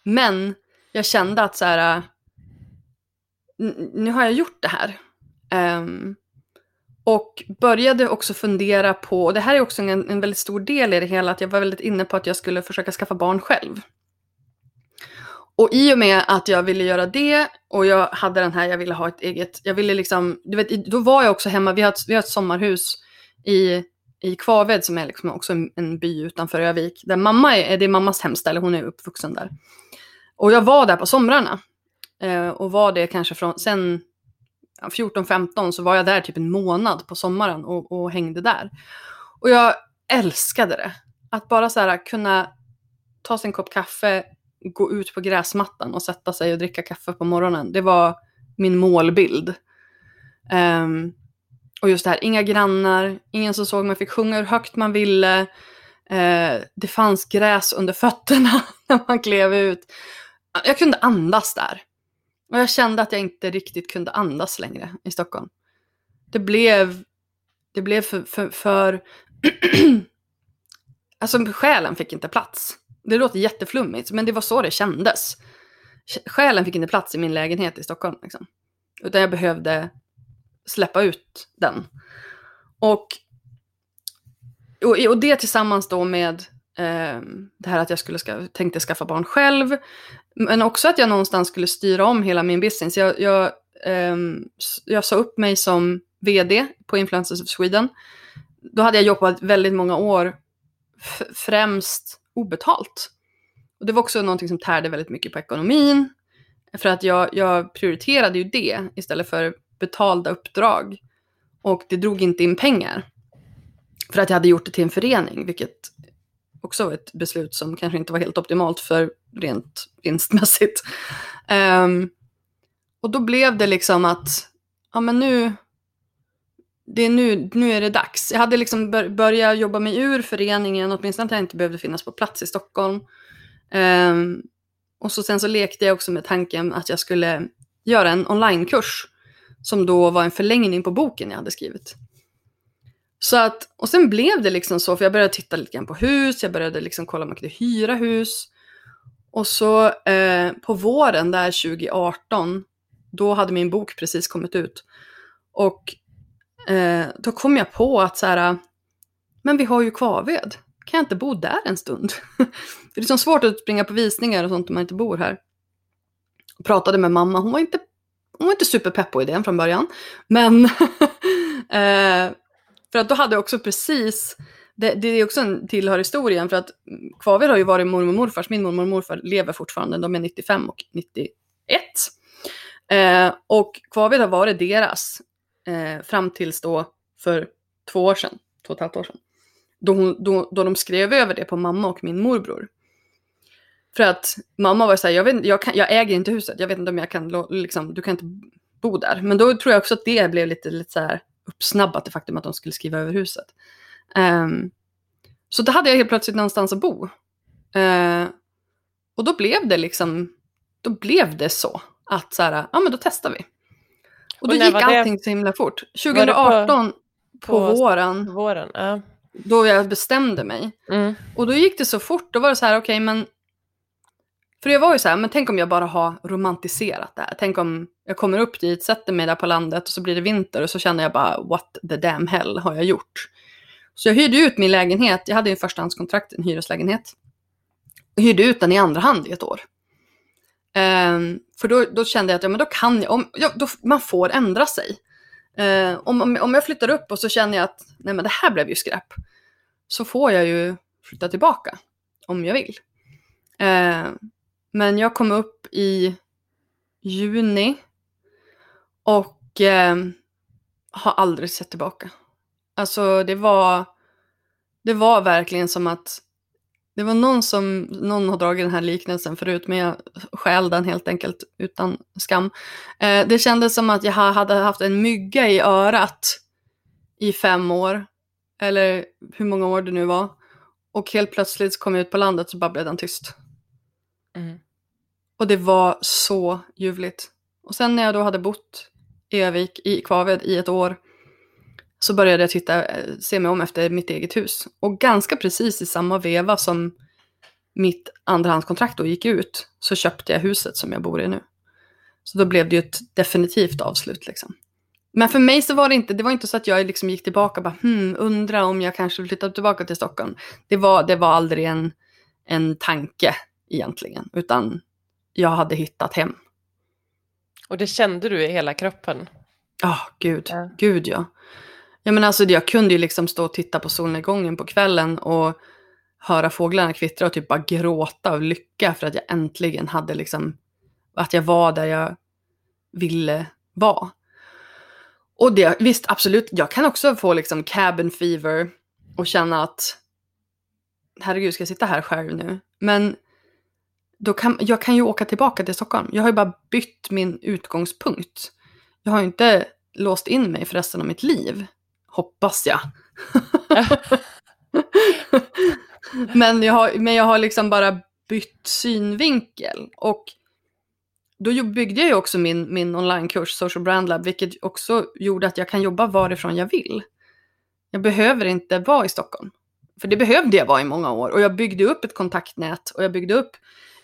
Men jag kände att så här, äh, nu har jag gjort det här. Um, och började också fundera på, och det här är också en, en väldigt stor del i det hela, att jag var väldigt inne på att jag skulle försöka skaffa barn själv. Och i och med att jag ville göra det och jag hade den här, jag ville ha ett eget, jag ville liksom, du vet, då var jag också hemma, vi har ett, vi har ett sommarhus i, i Kvaved som är liksom också en, by utanför Övik. Där mamma är, det är mammas hemställe, hon är uppvuxen där. Och jag var där på somrarna. Eh, och var det kanske från, sen 14-15 så var jag där typ en månad på sommaren och, och, hängde där. Och jag älskade det. Att bara så här kunna ta sig en kopp kaffe, gå ut på gräsmattan och sätta sig och dricka kaffe på morgonen. Det var min målbild. Um, och just det här, inga grannar, ingen som såg mig fick sjunga hur högt man ville. Eh, det fanns gräs under fötterna <laughs> när man klev ut. Jag kunde andas där. Och jag kände att jag inte riktigt kunde andas längre i Stockholm. Det blev, det blev för, för, för <clears throat> alltså själen fick inte plats. Det låter jätteflummigt, men det var så det kändes. Själen fick inte plats i min lägenhet i Stockholm. Liksom. Utan jag behövde släppa ut den. Och, och, och det tillsammans då med eh, det här att jag skulle ska, tänkte skaffa barn själv. Men också att jag någonstans skulle styra om hela min business. Jag, jag, eh, jag sa upp mig som vd på Influencers of Sweden. då hade jag jobbat väldigt många år främst obetalt. Och det var också någonting som tärde väldigt mycket på ekonomin. För att jag, jag prioriterade ju det istället för betalda uppdrag. Och det drog inte in pengar. För att jag hade gjort det till en förening, vilket också var ett beslut som kanske inte var helt optimalt för rent vinstmässigt. Um, och då blev det liksom att, ja men nu, det är nu, nu är det dags. Jag hade liksom bör, börjat jobba mig ur föreningen, åtminstone att jag inte behövde finnas på plats i Stockholm. Um, och så sen så lekte jag också med tanken att jag skulle göra en onlinekurs som då var en förlängning på boken jag hade skrivit. Så att, och sen blev det liksom så, för jag började titta lite grann på hus, jag började liksom kolla om man kunde hyra hus. Och så eh, på våren där 2018, då hade min bok precis kommit ut. Och eh, då kom jag på att så här, men vi har ju Kvarved, kan jag inte bo där en stund? <laughs> för det är så svårt att springa på visningar och sånt om man inte bor här. Jag pratade med mamma, hon var inte, hon var inte superpepp på idén från början. Men <laughs> eh, för att då hade jag också precis, det, det är också en tillhör historien, för att Kvaved har ju varit mormor och morfars, min mormor och morfar lever fortfarande, de är 95 och 91. Eh, och Kvaved har varit deras eh, fram tills då för två år sedan, två och ett halvt år sedan. Då, hon, då, då de skrev över det på mamma och min morbror. För att mamma var så här, jag, vet, jag, kan, jag äger inte huset, jag vet inte om jag kan, liksom, du kan inte bo där. Men då tror jag också att det blev lite, lite så här uppsnabbat det faktum att de skulle skriva över huset. Um, så då hade jag helt plötsligt någonstans att bo. Uh, och då blev det liksom, då blev det så att så här, ja men då testar vi. Och, och då gick allting så himla fort. 2018 på, på, på, våren, våren ja. då jag bestämde mig. Mm. Och då gick det så fort, då var det så här, okej okay, men för jag var ju så här, men tänk om jag bara har romantiserat det här. Tänk om jag kommer upp dit, sätter mig där på landet och så blir det vinter och så känner jag bara what the damn hell har jag gjort? Så jag hyrde ut min lägenhet, jag hade ju förstahandskontrakt, en hyreslägenhet. Och hyrde ut den i andra hand i ett år. Um, för då, då, kände jag att ja, men då kan jag, om, ja, då, man får ändra sig. Uh, om, om, om jag flyttar upp och så känner jag att nej men det här blev ju skräp. Så får jag ju flytta tillbaka om jag vill. Uh, men jag kom upp i juni och eh, har aldrig sett tillbaka. Alltså det var, det var verkligen som att det var någon som, någon har dragit den här liknelsen förut, men jag skäl den helt enkelt utan skam. Eh, det kändes som att jag hade haft en mygga i örat i fem år, eller hur många år det nu var. Och helt plötsligt kom jag ut på landet så bara blev den tyst. Mm. Och det var så ljuvligt. Och sen när jag då hade bott i Övik, i Kvaved, i ett år så började jag titta, eh, se mig om efter mitt eget hus. Och ganska precis i samma veva som mitt andrahandskontrakt då gick ut så köpte jag huset som jag bor i nu. Så då blev det ju ett definitivt avslut liksom. Men för mig så var det inte, det var inte så att jag liksom gick tillbaka och bara hmm, undra om jag kanske flyttar tillbaka till Stockholm. Det var, det var aldrig en, en tanke egentligen, utan jag hade hittat hem. Och det kände du i hela kroppen? Ja, oh, gud. Ja. Gud ja. Ja men alltså jag kunde ju liksom stå och titta på solnedgången på kvällen och höra fåglarna kvittra och typ bara gråta av lycka för att jag äntligen hade liksom, att jag var där jag ville vara. Och det, visst absolut, jag kan också få liksom cabin fever och känna att herregud ska jag sitta här själv nu? Men då kan, jag kan ju åka tillbaka till Stockholm. Jag har ju bara bytt min utgångspunkt. Jag har ju inte låst in mig för resten av mitt liv. Hoppas jag. <laughs> men, jag har, men jag har liksom bara bytt synvinkel. Och då byggde jag ju också min, min onlinekurs Social Brand Lab, vilket också gjorde att jag kan jobba varifrån jag vill. Jag behöver inte vara i Stockholm. För det behövde jag vara i många år. Och jag byggde upp ett kontaktnät och jag byggde upp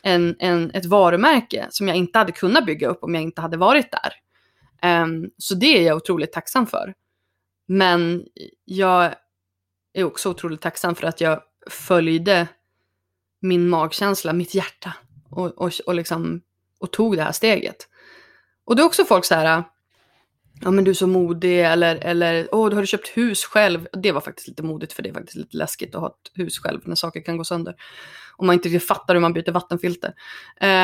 en, en, ett varumärke som jag inte hade kunnat bygga upp om jag inte hade varit där. Um, så det är jag otroligt tacksam för. Men jag är också otroligt tacksam för att jag följde min magkänsla, mitt hjärta och, och, och, liksom, och tog det här steget. Och det är också folk så här, ja men du är så modig eller, eller åh, du har du köpt hus själv. Det var faktiskt lite modigt för det är faktiskt lite läskigt att ha ett hus själv när saker kan gå sönder. Om man inte riktigt fattar hur man byter vattenfilter.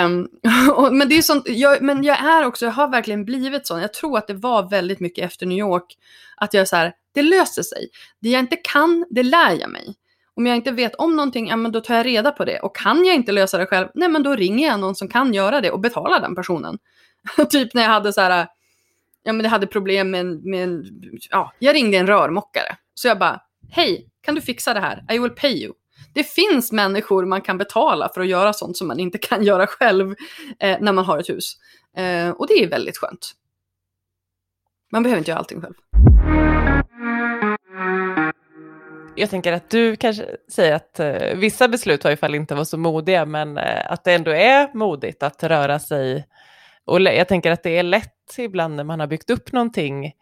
Um, <laughs> och, men det är sånt, jag, men jag är också, jag har verkligen blivit sån. Jag tror att det var väldigt mycket efter New York. Att jag är så här, det löser sig. Det jag inte kan, det lär jag mig. Om jag inte vet om någonting, ja men då tar jag reda på det. Och kan jag inte lösa det själv, nej men då ringer jag någon som kan göra det och betalar den personen. <laughs> typ när jag hade så här, ja men jag hade problem med, med ja, jag ringde en rörmokare. Så jag bara, hej, kan du fixa det här? I will pay you. Det finns människor man kan betala för att göra sånt som man inte kan <laughs> göra själv eh, när man har ett hus. Eh, och det är väldigt skönt. Man behöver inte göra allting själv. Jag tänker att du kanske säger att eh, vissa beslut var i fall inte var så modiga, men eh, att det ändå är modigt att röra sig. Och jag tänker att det är lätt ibland när man har byggt upp någonting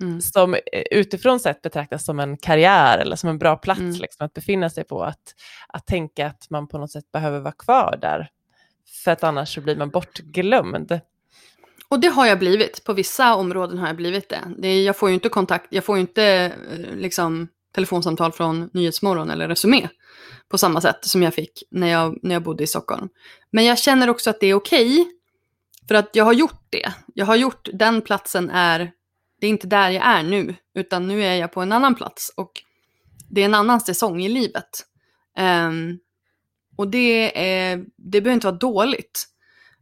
mm. som eh, utifrån sett betraktas som en karriär eller som en bra plats mm. liksom, att befinna sig på, att, att tänka att man på något sätt behöver vara kvar där. För att annars så blir man bortglömd. Och det har jag blivit. På vissa områden har jag blivit det. det jag får ju inte kontakt, jag får ju inte liksom telefonsamtal från Nyhetsmorgon eller Resumé på samma sätt som jag fick när jag, när jag bodde i Stockholm. Men jag känner också att det är okej, okay, för att jag har gjort det. Jag har gjort, den platsen är, det är inte där jag är nu, utan nu är jag på en annan plats och det är en annan säsong i livet. Um, och det, är, det behöver inte vara dåligt.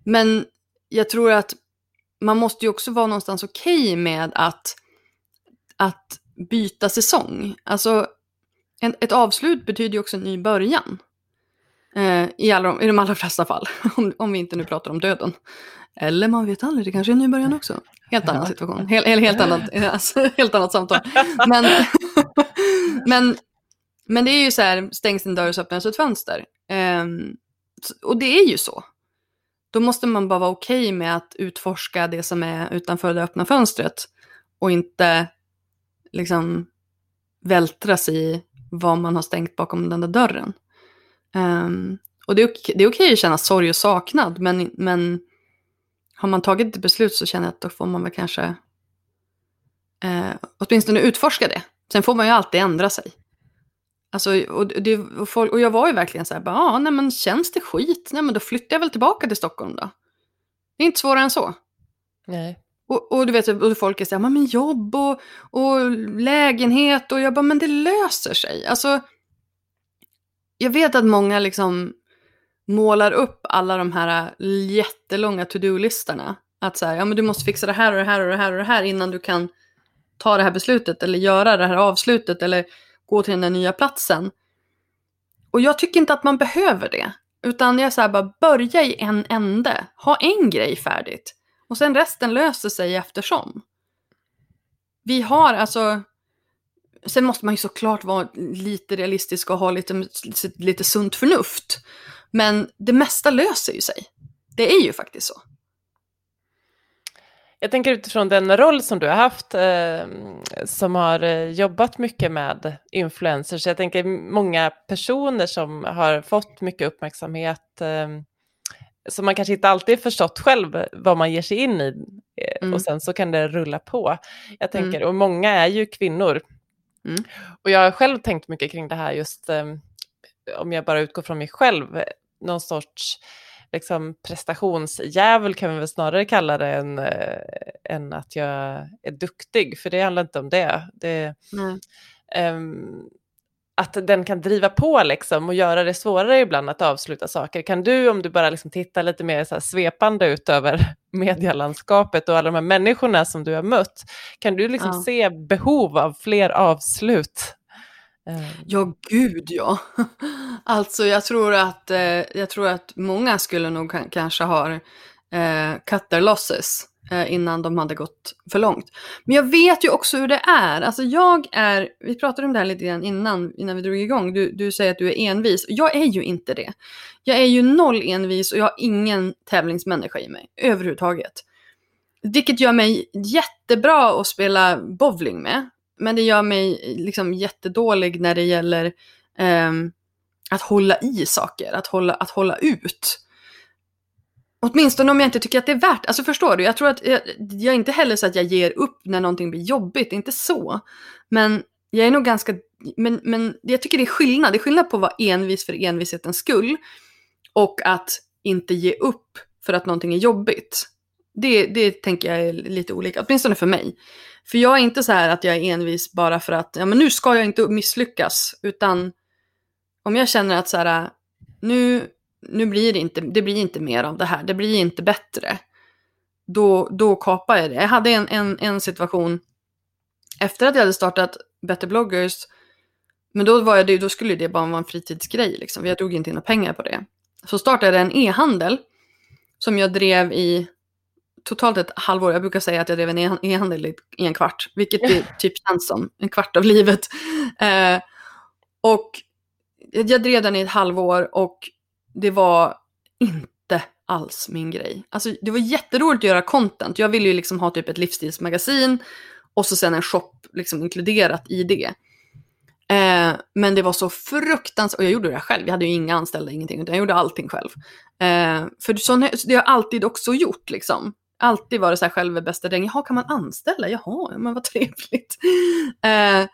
Men jag tror att man måste ju också vara någonstans okej okay med att, att byta säsong. Alltså, en, ett avslut betyder ju också en ny början. Eh, i, alla, I de allra flesta fall, <laughs> om, om vi inte nu pratar om döden. Eller man vet aldrig, det kanske är en ny början också. Helt annan situation, helt, helt, helt, annat, <laughs> alltså, helt annat samtal. Men, <laughs> men, men det är ju så här, stängs en dörr så öppnas ett fönster. Eh, och det är ju så. Då måste man bara vara okej okay med att utforska det som är utanför det öppna fönstret. Och inte liksom vältras i vad man har stängt bakom den där dörren. Um, och det är, okej, det är okej att känna sorg och saknad, men, men har man tagit ett beslut så känner jag att då får man väl kanske eh, åtminstone utforska det. Sen får man ju alltid ändra sig. Alltså, och, det, och, folk, och jag var ju verkligen så här, ja, ah, nej men känns det skit, nej men då flyttar jag väl tillbaka till Stockholm då. Det är inte svårare än så. Nej. Och, och, du vet, och folk är så här, men jobb och, och lägenhet och jag bara, men det löser sig. Alltså, jag vet att många liksom målar upp alla de här äh, jättelånga to-do-listorna. Att så här, ja men du måste fixa det här och det här och det här och det här innan du kan ta det här beslutet eller göra det här avslutet eller gå till den där nya platsen. Och jag tycker inte att man behöver det. Utan jag säger bara, börja i en ände. Ha en grej färdigt. Och sen resten löser sig eftersom. Vi har alltså, sen måste man ju såklart vara lite realistisk och ha lite, lite sunt förnuft. Men det mesta löser ju sig. Det är ju faktiskt så. Jag tänker utifrån den roll som du har haft, eh, som har eh, jobbat mycket med influencers. Jag tänker många personer som har fått mycket uppmärksamhet, eh, som man kanske inte alltid förstått själv vad man ger sig in i. Eh, mm. Och sen så kan det rulla på. Jag tänker, mm. och många är ju kvinnor. Mm. Och jag har själv tänkt mycket kring det här just, eh, om jag bara utgår från mig själv, någon sorts liksom, prestationsjävel kan vi väl snarare kalla det än, äh, än att jag är duktig, för det handlar inte om det. det ähm, att den kan driva på liksom och göra det svårare ibland att avsluta saker. Kan du, om du bara liksom tittar lite mer så svepande ut över <laughs> medielandskapet och alla de här människorna som du har mött, kan du liksom ja. se behov av fler avslut? Ehm. Ja, gud ja. <laughs> Alltså jag tror att, eh, jag tror att många skulle nog kanske ha eh, cut their losses eh, innan de hade gått för långt. Men jag vet ju också hur det är. Alltså jag är, vi pratade om det här lite grann innan, innan vi drog igång. Du, du säger att du är envis. Jag är ju inte det. Jag är ju noll envis och jag har ingen tävlingsmänniska i mig överhuvudtaget. Vilket gör mig jättebra att spela bowling med. Men det gör mig liksom jättedålig när det gäller eh, att hålla i saker, att hålla, att hålla ut. åtminstone om jag inte tycker att det är värt, alltså förstår du? Jag tror att jag, jag är inte heller så att jag ger upp när någonting blir jobbigt, inte så. Men jag är nog ganska, men, men jag tycker det är skillnad. Det är skillnad på att vara envis för envishetens skull och att inte ge upp för att någonting är jobbigt. Det, det tänker jag är lite olika, åtminstone för mig. För jag är inte så här att jag är envis bara för att, ja men nu ska jag inte misslyckas, utan om jag känner att så här, nu, nu blir det inte, det blir inte mer av det här, det blir inte bättre. Då, då kapar jag det. Jag hade en, en, en situation efter att jag hade startat Better bloggers, men då, var jag då skulle det bara vara en fritidsgrej. Liksom. Jag drog inte in några pengar på det. Så startade jag en e-handel som jag drev i totalt ett halvår. Jag brukar säga att jag drev en e-handel i en kvart, vilket det <laughs> typ känns som en kvart av livet. Eh, och jag drev den i ett halvår och det var inte alls min grej. Alltså det var jätteroligt att göra content. Jag ville ju liksom ha typ ett livsstilsmagasin och så sen en shop liksom inkluderat i det. Eh, men det var så fruktansvärt, och jag gjorde det själv, jag hade ju inga anställda, ingenting, utan jag gjorde allting själv. Eh, för så, det har jag alltid också gjort liksom. Alltid varit så här själv är bästa dräng. Jaha, kan man anställa? Jaha, men vad trevligt. <laughs> Eh,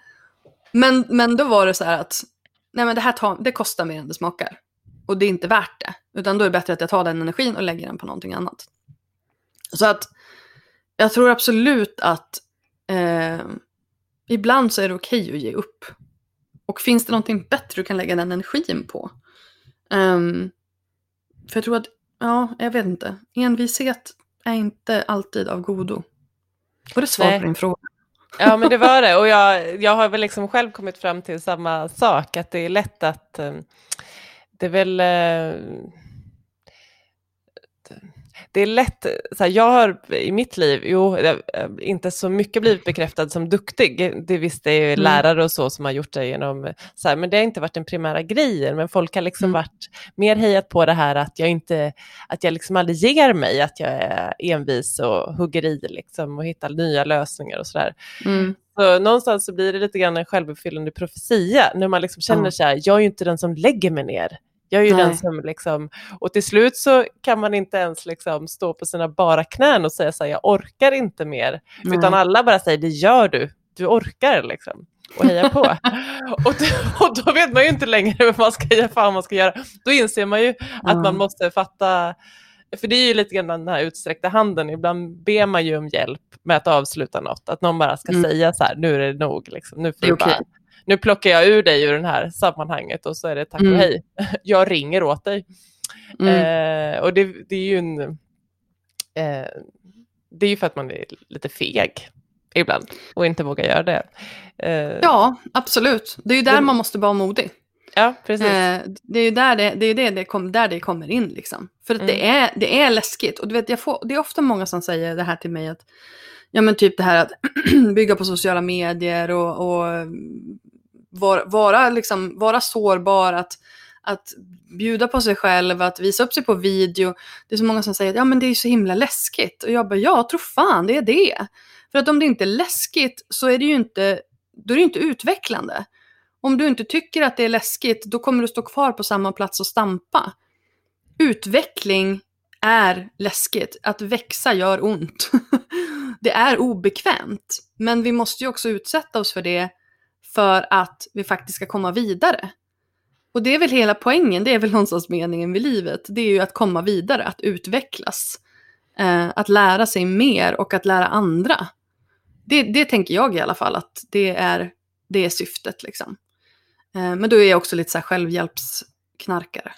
men, men då var det så här att, nej men det här tar, det kostar mer än det smakar. Och det är inte värt det. Utan då är det bättre att jag tar den energin och lägger den på någonting annat. Så att jag tror absolut att eh, ibland så är det okej okay att ge upp. Och finns det någonting bättre du kan lägga den energin på? Um, för jag tror att, ja, jag vet inte. Envishet är inte alltid av godo. Var det svar på din fråga? Ja, men det var det. Och jag, jag har väl liksom själv kommit fram till samma sak, att det är lätt att... Um, det är väl... Det är lätt, så här, jag har i mitt liv, jo, inte så mycket blivit bekräftad som duktig. Det visste ju mm. lärare och så som har gjort det genom, så här, men det har inte varit den primära grejen. Men folk har liksom mm. varit mer hejat på det här att jag inte, att jag liksom aldrig ger mig, att jag är envis och hugger i liksom och hittar nya lösningar och sådär. Mm. Så någonstans så blir det lite grann en självuppfyllande profetia när man liksom känner så här, jag är ju inte den som lägger mig ner. Jag är ju Nej. den som liksom, och till slut så kan man inte ens liksom stå på sina bara knän och säga så här, jag orkar inte mer. Nej. Utan alla bara säger, det gör du, du orkar liksom. Och heja på. <laughs> och, då, och då vet man ju inte längre vad man ska, fan man ska göra. Då inser man ju att mm. man måste fatta, för det är ju lite grann den här utsträckta handen, ibland ber man ju om hjälp med att avsluta något, att någon bara ska mm. säga så här, nu är det nog, liksom. nu får du bara nu plockar jag ur dig ur det här sammanhanget och så är det tack och mm. hej. <laughs> Jag ringer åt dig. Mm. Eh, och det, det, är ju en... Eh, det är ju för att man är lite feg ibland och inte vågar göra det. Eh, ja, absolut. Det är ju där det, man måste vara modig. Ja, precis. Eh, det är ju där det, det, är det, det kom, där det kommer in liksom. För att mm. det, är, det är läskigt. Och du vet, jag får, det är ofta många som säger det här till mig att Ja men typ det här att <clears throat> bygga på sociala medier och, och vara, vara, liksom, vara sårbar, att, att bjuda på sig själv, att visa upp sig på video. Det är så många som säger att ja, men det är så himla läskigt. Och jag bara, ja, tro fan det är det. För att om det inte är läskigt så är det ju inte, då är det inte utvecklande. Om du inte tycker att det är läskigt, då kommer du stå kvar på samma plats och stampa. Utveckling är läskigt. Att växa gör ont. <laughs> det är obekvämt. Men vi måste ju också utsätta oss för det för att vi faktiskt ska komma vidare. Och det är väl hela poängen, det är väl någonstans meningen med livet. Det är ju att komma vidare, att utvecklas. Eh, att lära sig mer och att lära andra. Det, det tänker jag i alla fall att det är, det är syftet liksom. Eh, men då är jag också lite så här självhjälpsknarkare.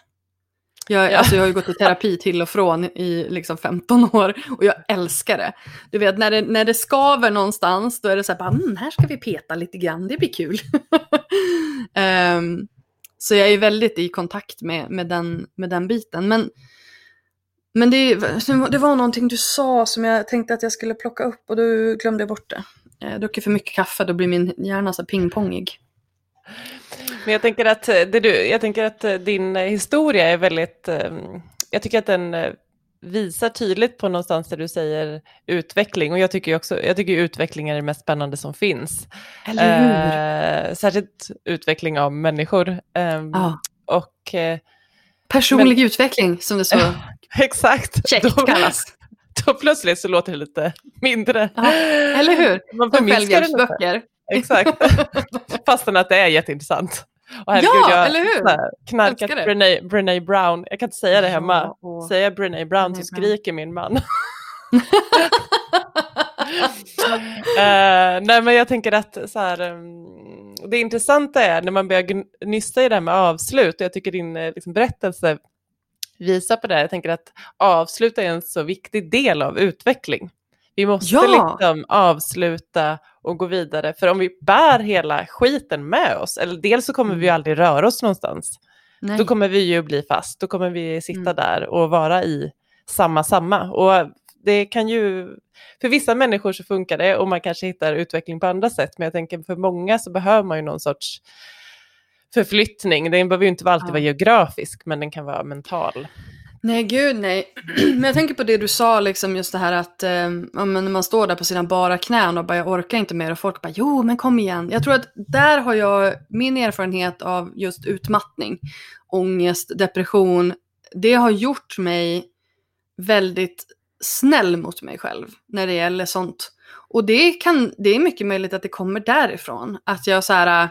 Jag, ja. alltså jag har ju gått i terapi till och från i liksom 15 år och jag älskar det. Du vet när det, när det skaver någonstans då är det så här, bara, mm, här ska vi peta lite grann, det blir kul. um, <laughs> så jag är väldigt i kontakt med, med, den, med den biten. Men, men det, det var någonting du sa som jag tänkte att jag skulle plocka upp och då glömde bort det. Jag druckit för mycket kaffe, då blir min hjärna så pingpongig. Men jag tänker att, eh, det du, jag tänker att eh, din historia är väldigt, ehm, jag tycker att den eh, visar tydligt på någonstans där du säger utveckling och jag tycker också, jag tycker utveckling är det mest spännande som finns. Eller hur? Eh, särskilt utveckling av människor. Eh, ah. Och eh, Personlig Men, utveckling som det så <laughs> exakt. då, kallas. <laughs> Då plötsligt så låter det lite mindre. Ja, eller hur? Man som självhjälpsböcker. Exakt. <laughs> Fastän att det är jätteintressant. Och herregud, ja, jag eller hur? Här, knarkat Brené, Brené Brown. Jag kan inte säga det hemma. Ja, Säger jag Brené Brown så skriker min man. uh, <laughs> nej men jag tänker att så här, um, det intressanta är när man börjar nysta i det här med avslut och jag tycker din eh, liksom, berättelse visar på det. Jag tänker att avslut är en så viktig del av utveckling. Vi måste ja. liksom avsluta och gå vidare. För om vi bär hela skiten med oss, eller dels så kommer vi mm. aldrig röra oss någonstans. Nej. Då kommer vi ju bli fast, då kommer vi sitta mm. där och vara i samma, samma. Och det kan ju, för vissa människor så funkar det och man kanske hittar utveckling på andra sätt. Men jag tänker för många så behöver man ju någon sorts förflyttning. Den behöver ju inte alltid ja. vara geografisk, men den kan vara mental. Nej, gud nej. <clears throat> Men jag tänker på det du sa, liksom just det här att eh, när man står där på sina bara knän och bara jag orkar inte mer och folk bara jo men kom igen. Jag tror att där har jag min erfarenhet av just utmattning, ångest, depression. Det har gjort mig väldigt snäll mot mig själv när det gäller sånt. Och det, kan, det är mycket möjligt att det kommer därifrån. Att jag så här, eh,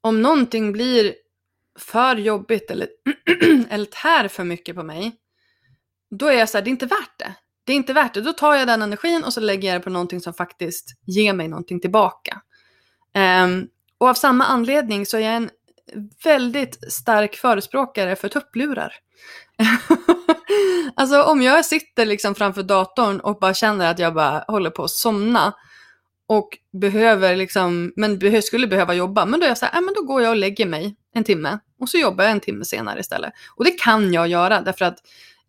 om någonting blir för jobbigt eller, <clears throat> eller tär för mycket på mig, då är jag så här, det är inte värt det. Det är inte värt det. Då tar jag den energin och så lägger jag det på någonting som faktiskt ger mig någonting tillbaka. Um, och av samma anledning så är jag en väldigt stark förespråkare för tupplurar. <laughs> alltså om jag sitter liksom framför datorn och bara känner att jag bara håller på att somna och behöver liksom, men skulle behöva jobba, men då är jag så här, äh, men då går jag och lägger mig en timme och så jobbar jag en timme senare istället. Och det kan jag göra därför att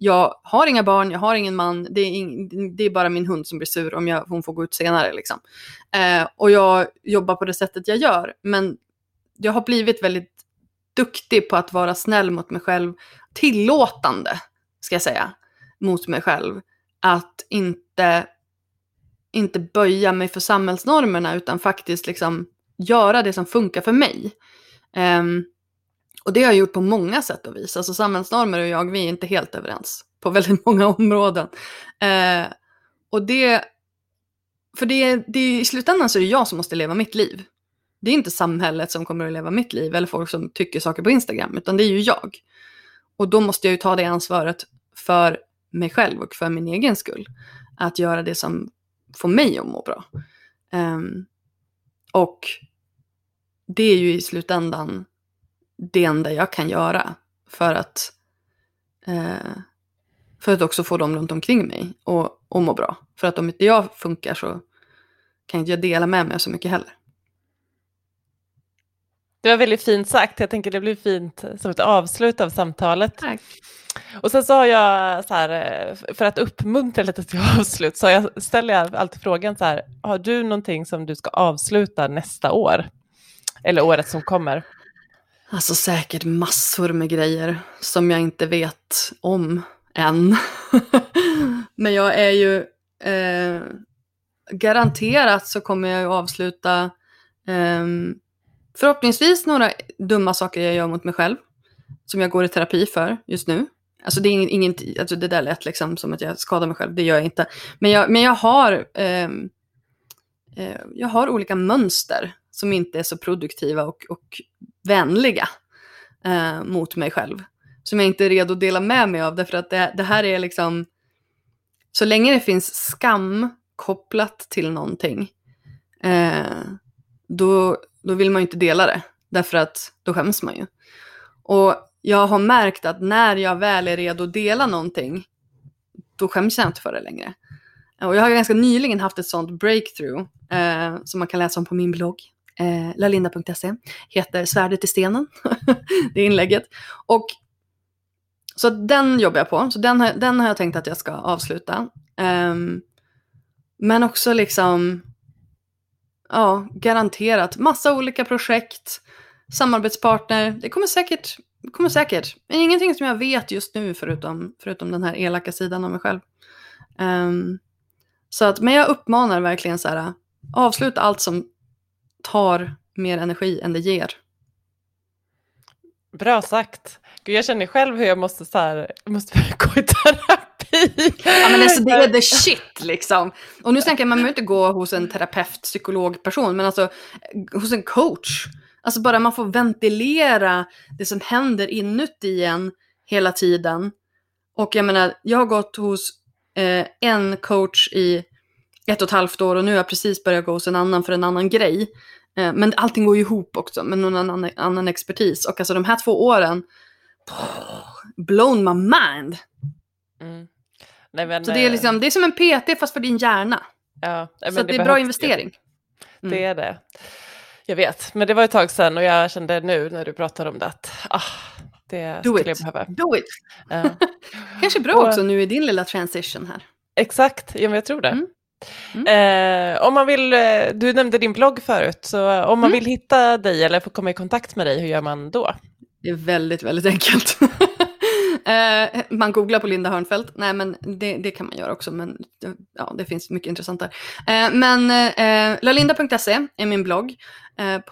jag har inga barn, jag har ingen man, det är, in, det är bara min hund som blir sur om jag, hon får gå ut senare. Liksom. Eh, och jag jobbar på det sättet jag gör, men jag har blivit väldigt duktig på att vara snäll mot mig själv, tillåtande, ska jag säga, mot mig själv. Att inte, inte böja mig för samhällsnormerna utan faktiskt liksom göra det som funkar för mig. Um, och det har jag gjort på många sätt och vis. Alltså samhällsnormer och jag, vi är inte helt överens på väldigt <laughs> många områden. Eh, och det, för det, det, i slutändan så är det jag som måste leva mitt liv. Det är inte samhället som kommer att leva mitt liv eller folk som tycker saker på Instagram, utan det är ju jag. Och då måste jag ju ta det ansvaret för mig själv och för min egen skull. Att göra det som får mig att må bra. Eh, och det är ju i slutändan det enda jag kan göra för att, eh, för att också få dem runt omkring mig och, och må bra. För att om inte jag funkar så kan inte jag dela med mig så mycket heller. Det var väldigt fint sagt. Jag tänker det blir fint som ett avslut av samtalet. Tack. Och sen så har jag så här, eh, för att uppmuntra lite till <laughs> avslut, så jag, ställer jag alltid frågan så här, har du någonting som du ska avsluta nästa år? Eller året som kommer? Alltså säkert massor med grejer som jag inte vet om än. <laughs> Men jag är ju eh, garanterat så kommer jag ju avsluta eh, förhoppningsvis några dumma saker jag gör mot mig själv. Som jag går i terapi för just nu. Alltså det är inget, alltså det där lät liksom som att jag skadar mig själv, det gör jag inte. Men jag, men jag har eh, eh jag har olika mönster som inte är så produktiva och, och vänliga eh, mot mig själv. Som jag inte är redo att dela med mig av därför att det, det här är liksom, så länge det finns skam kopplat till någonting, eh, då, då vill man ju inte dela det. Därför att då skäms man ju. Och jag har märkt att när jag väl är redo att dela någonting, då skäms jag inte för det längre. Och jag har ganska nyligen haft ett sånt breakthrough eh, som man kan läsa om på min blogg eh, lalinda.se, heter Svärdet i stenen, <laughs> det inlägget. Och så den jobbar jag på, så den har, den har jag tänkt att jag ska avsluta. Um, men också liksom, ja, garanterat massa olika projekt, samarbetspartner, det kommer säkert, kommer säkert. Men ingenting som jag vet just nu förutom, förutom den här elaka sidan av mig själv. Um, så att, men jag uppmanar verkligen så här, avsluta allt som tar mer energi än det ger. Bra sagt. Gud, jag känner själv hur jag måste, så här, jag måste gå i terapi. Ja men alltså det är the <laughs> shit liksom. Och nu tänker jag, man behöver inte gå hos en terapeut, psykolog, person, men alltså hos en coach. Alltså bara man får ventilera det som händer inuti en hela tiden. Och jag menar, jag har gått hos eh, en coach i ett och ett halvt år och nu har jag precis börjat gå hos en annan för en annan grej. Eh, men allting går ju ihop också med någon annan, annan expertis. Och alltså de här två åren, blown my mind. Mm. Nej, men, Så det är, eh, liksom, det är som en PT fast för din hjärna. ja, nej, Så men att det är bra investering. Mm. Det är det. Jag vet, men det var ett tag sedan och jag kände nu när du pratar om det att ah, det Do skulle it. jag behöva. Do it. Ja. <laughs> Kanske bra Och- också nu i din lilla transition här. Exakt, ja, men jag tror det. Mm. Eh, om man vill, eh, du nämnde din blogg förut, så om man Mm. vill hitta dig eller få komma i kontakt med dig, hur gör man då? Det är väldigt, väldigt enkelt. <laughs> Eh, man googlar på Linda Hörnfeldt. Nej, men det, det kan man göra också, men ja, det finns mycket intressant där. Eh, men eh, lalinda.se är min blogg.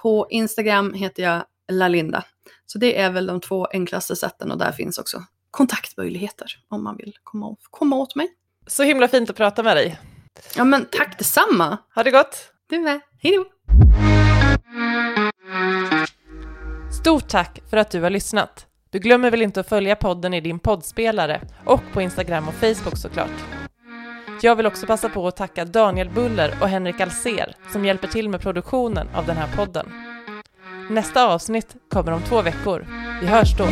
På Instagram heter jag lalinda. Så det är väl de två enklaste sätten och där finns också kontaktmöjligheter om man vill komma, komma åt mig. Så himla fint att prata med dig. Ja, men tack detsamma. Ha det gott! Du med. Hej då. Stort tack för att du har lyssnat. Du glömmer väl inte att följa podden i din poddspelare och på Instagram och Facebook såklart. Jag vill också passa på att tacka Daniel Buller och Henrik Alser som hjälper till med produktionen av den här podden. Nästa avsnitt kommer om två veckor. Vi hörs då!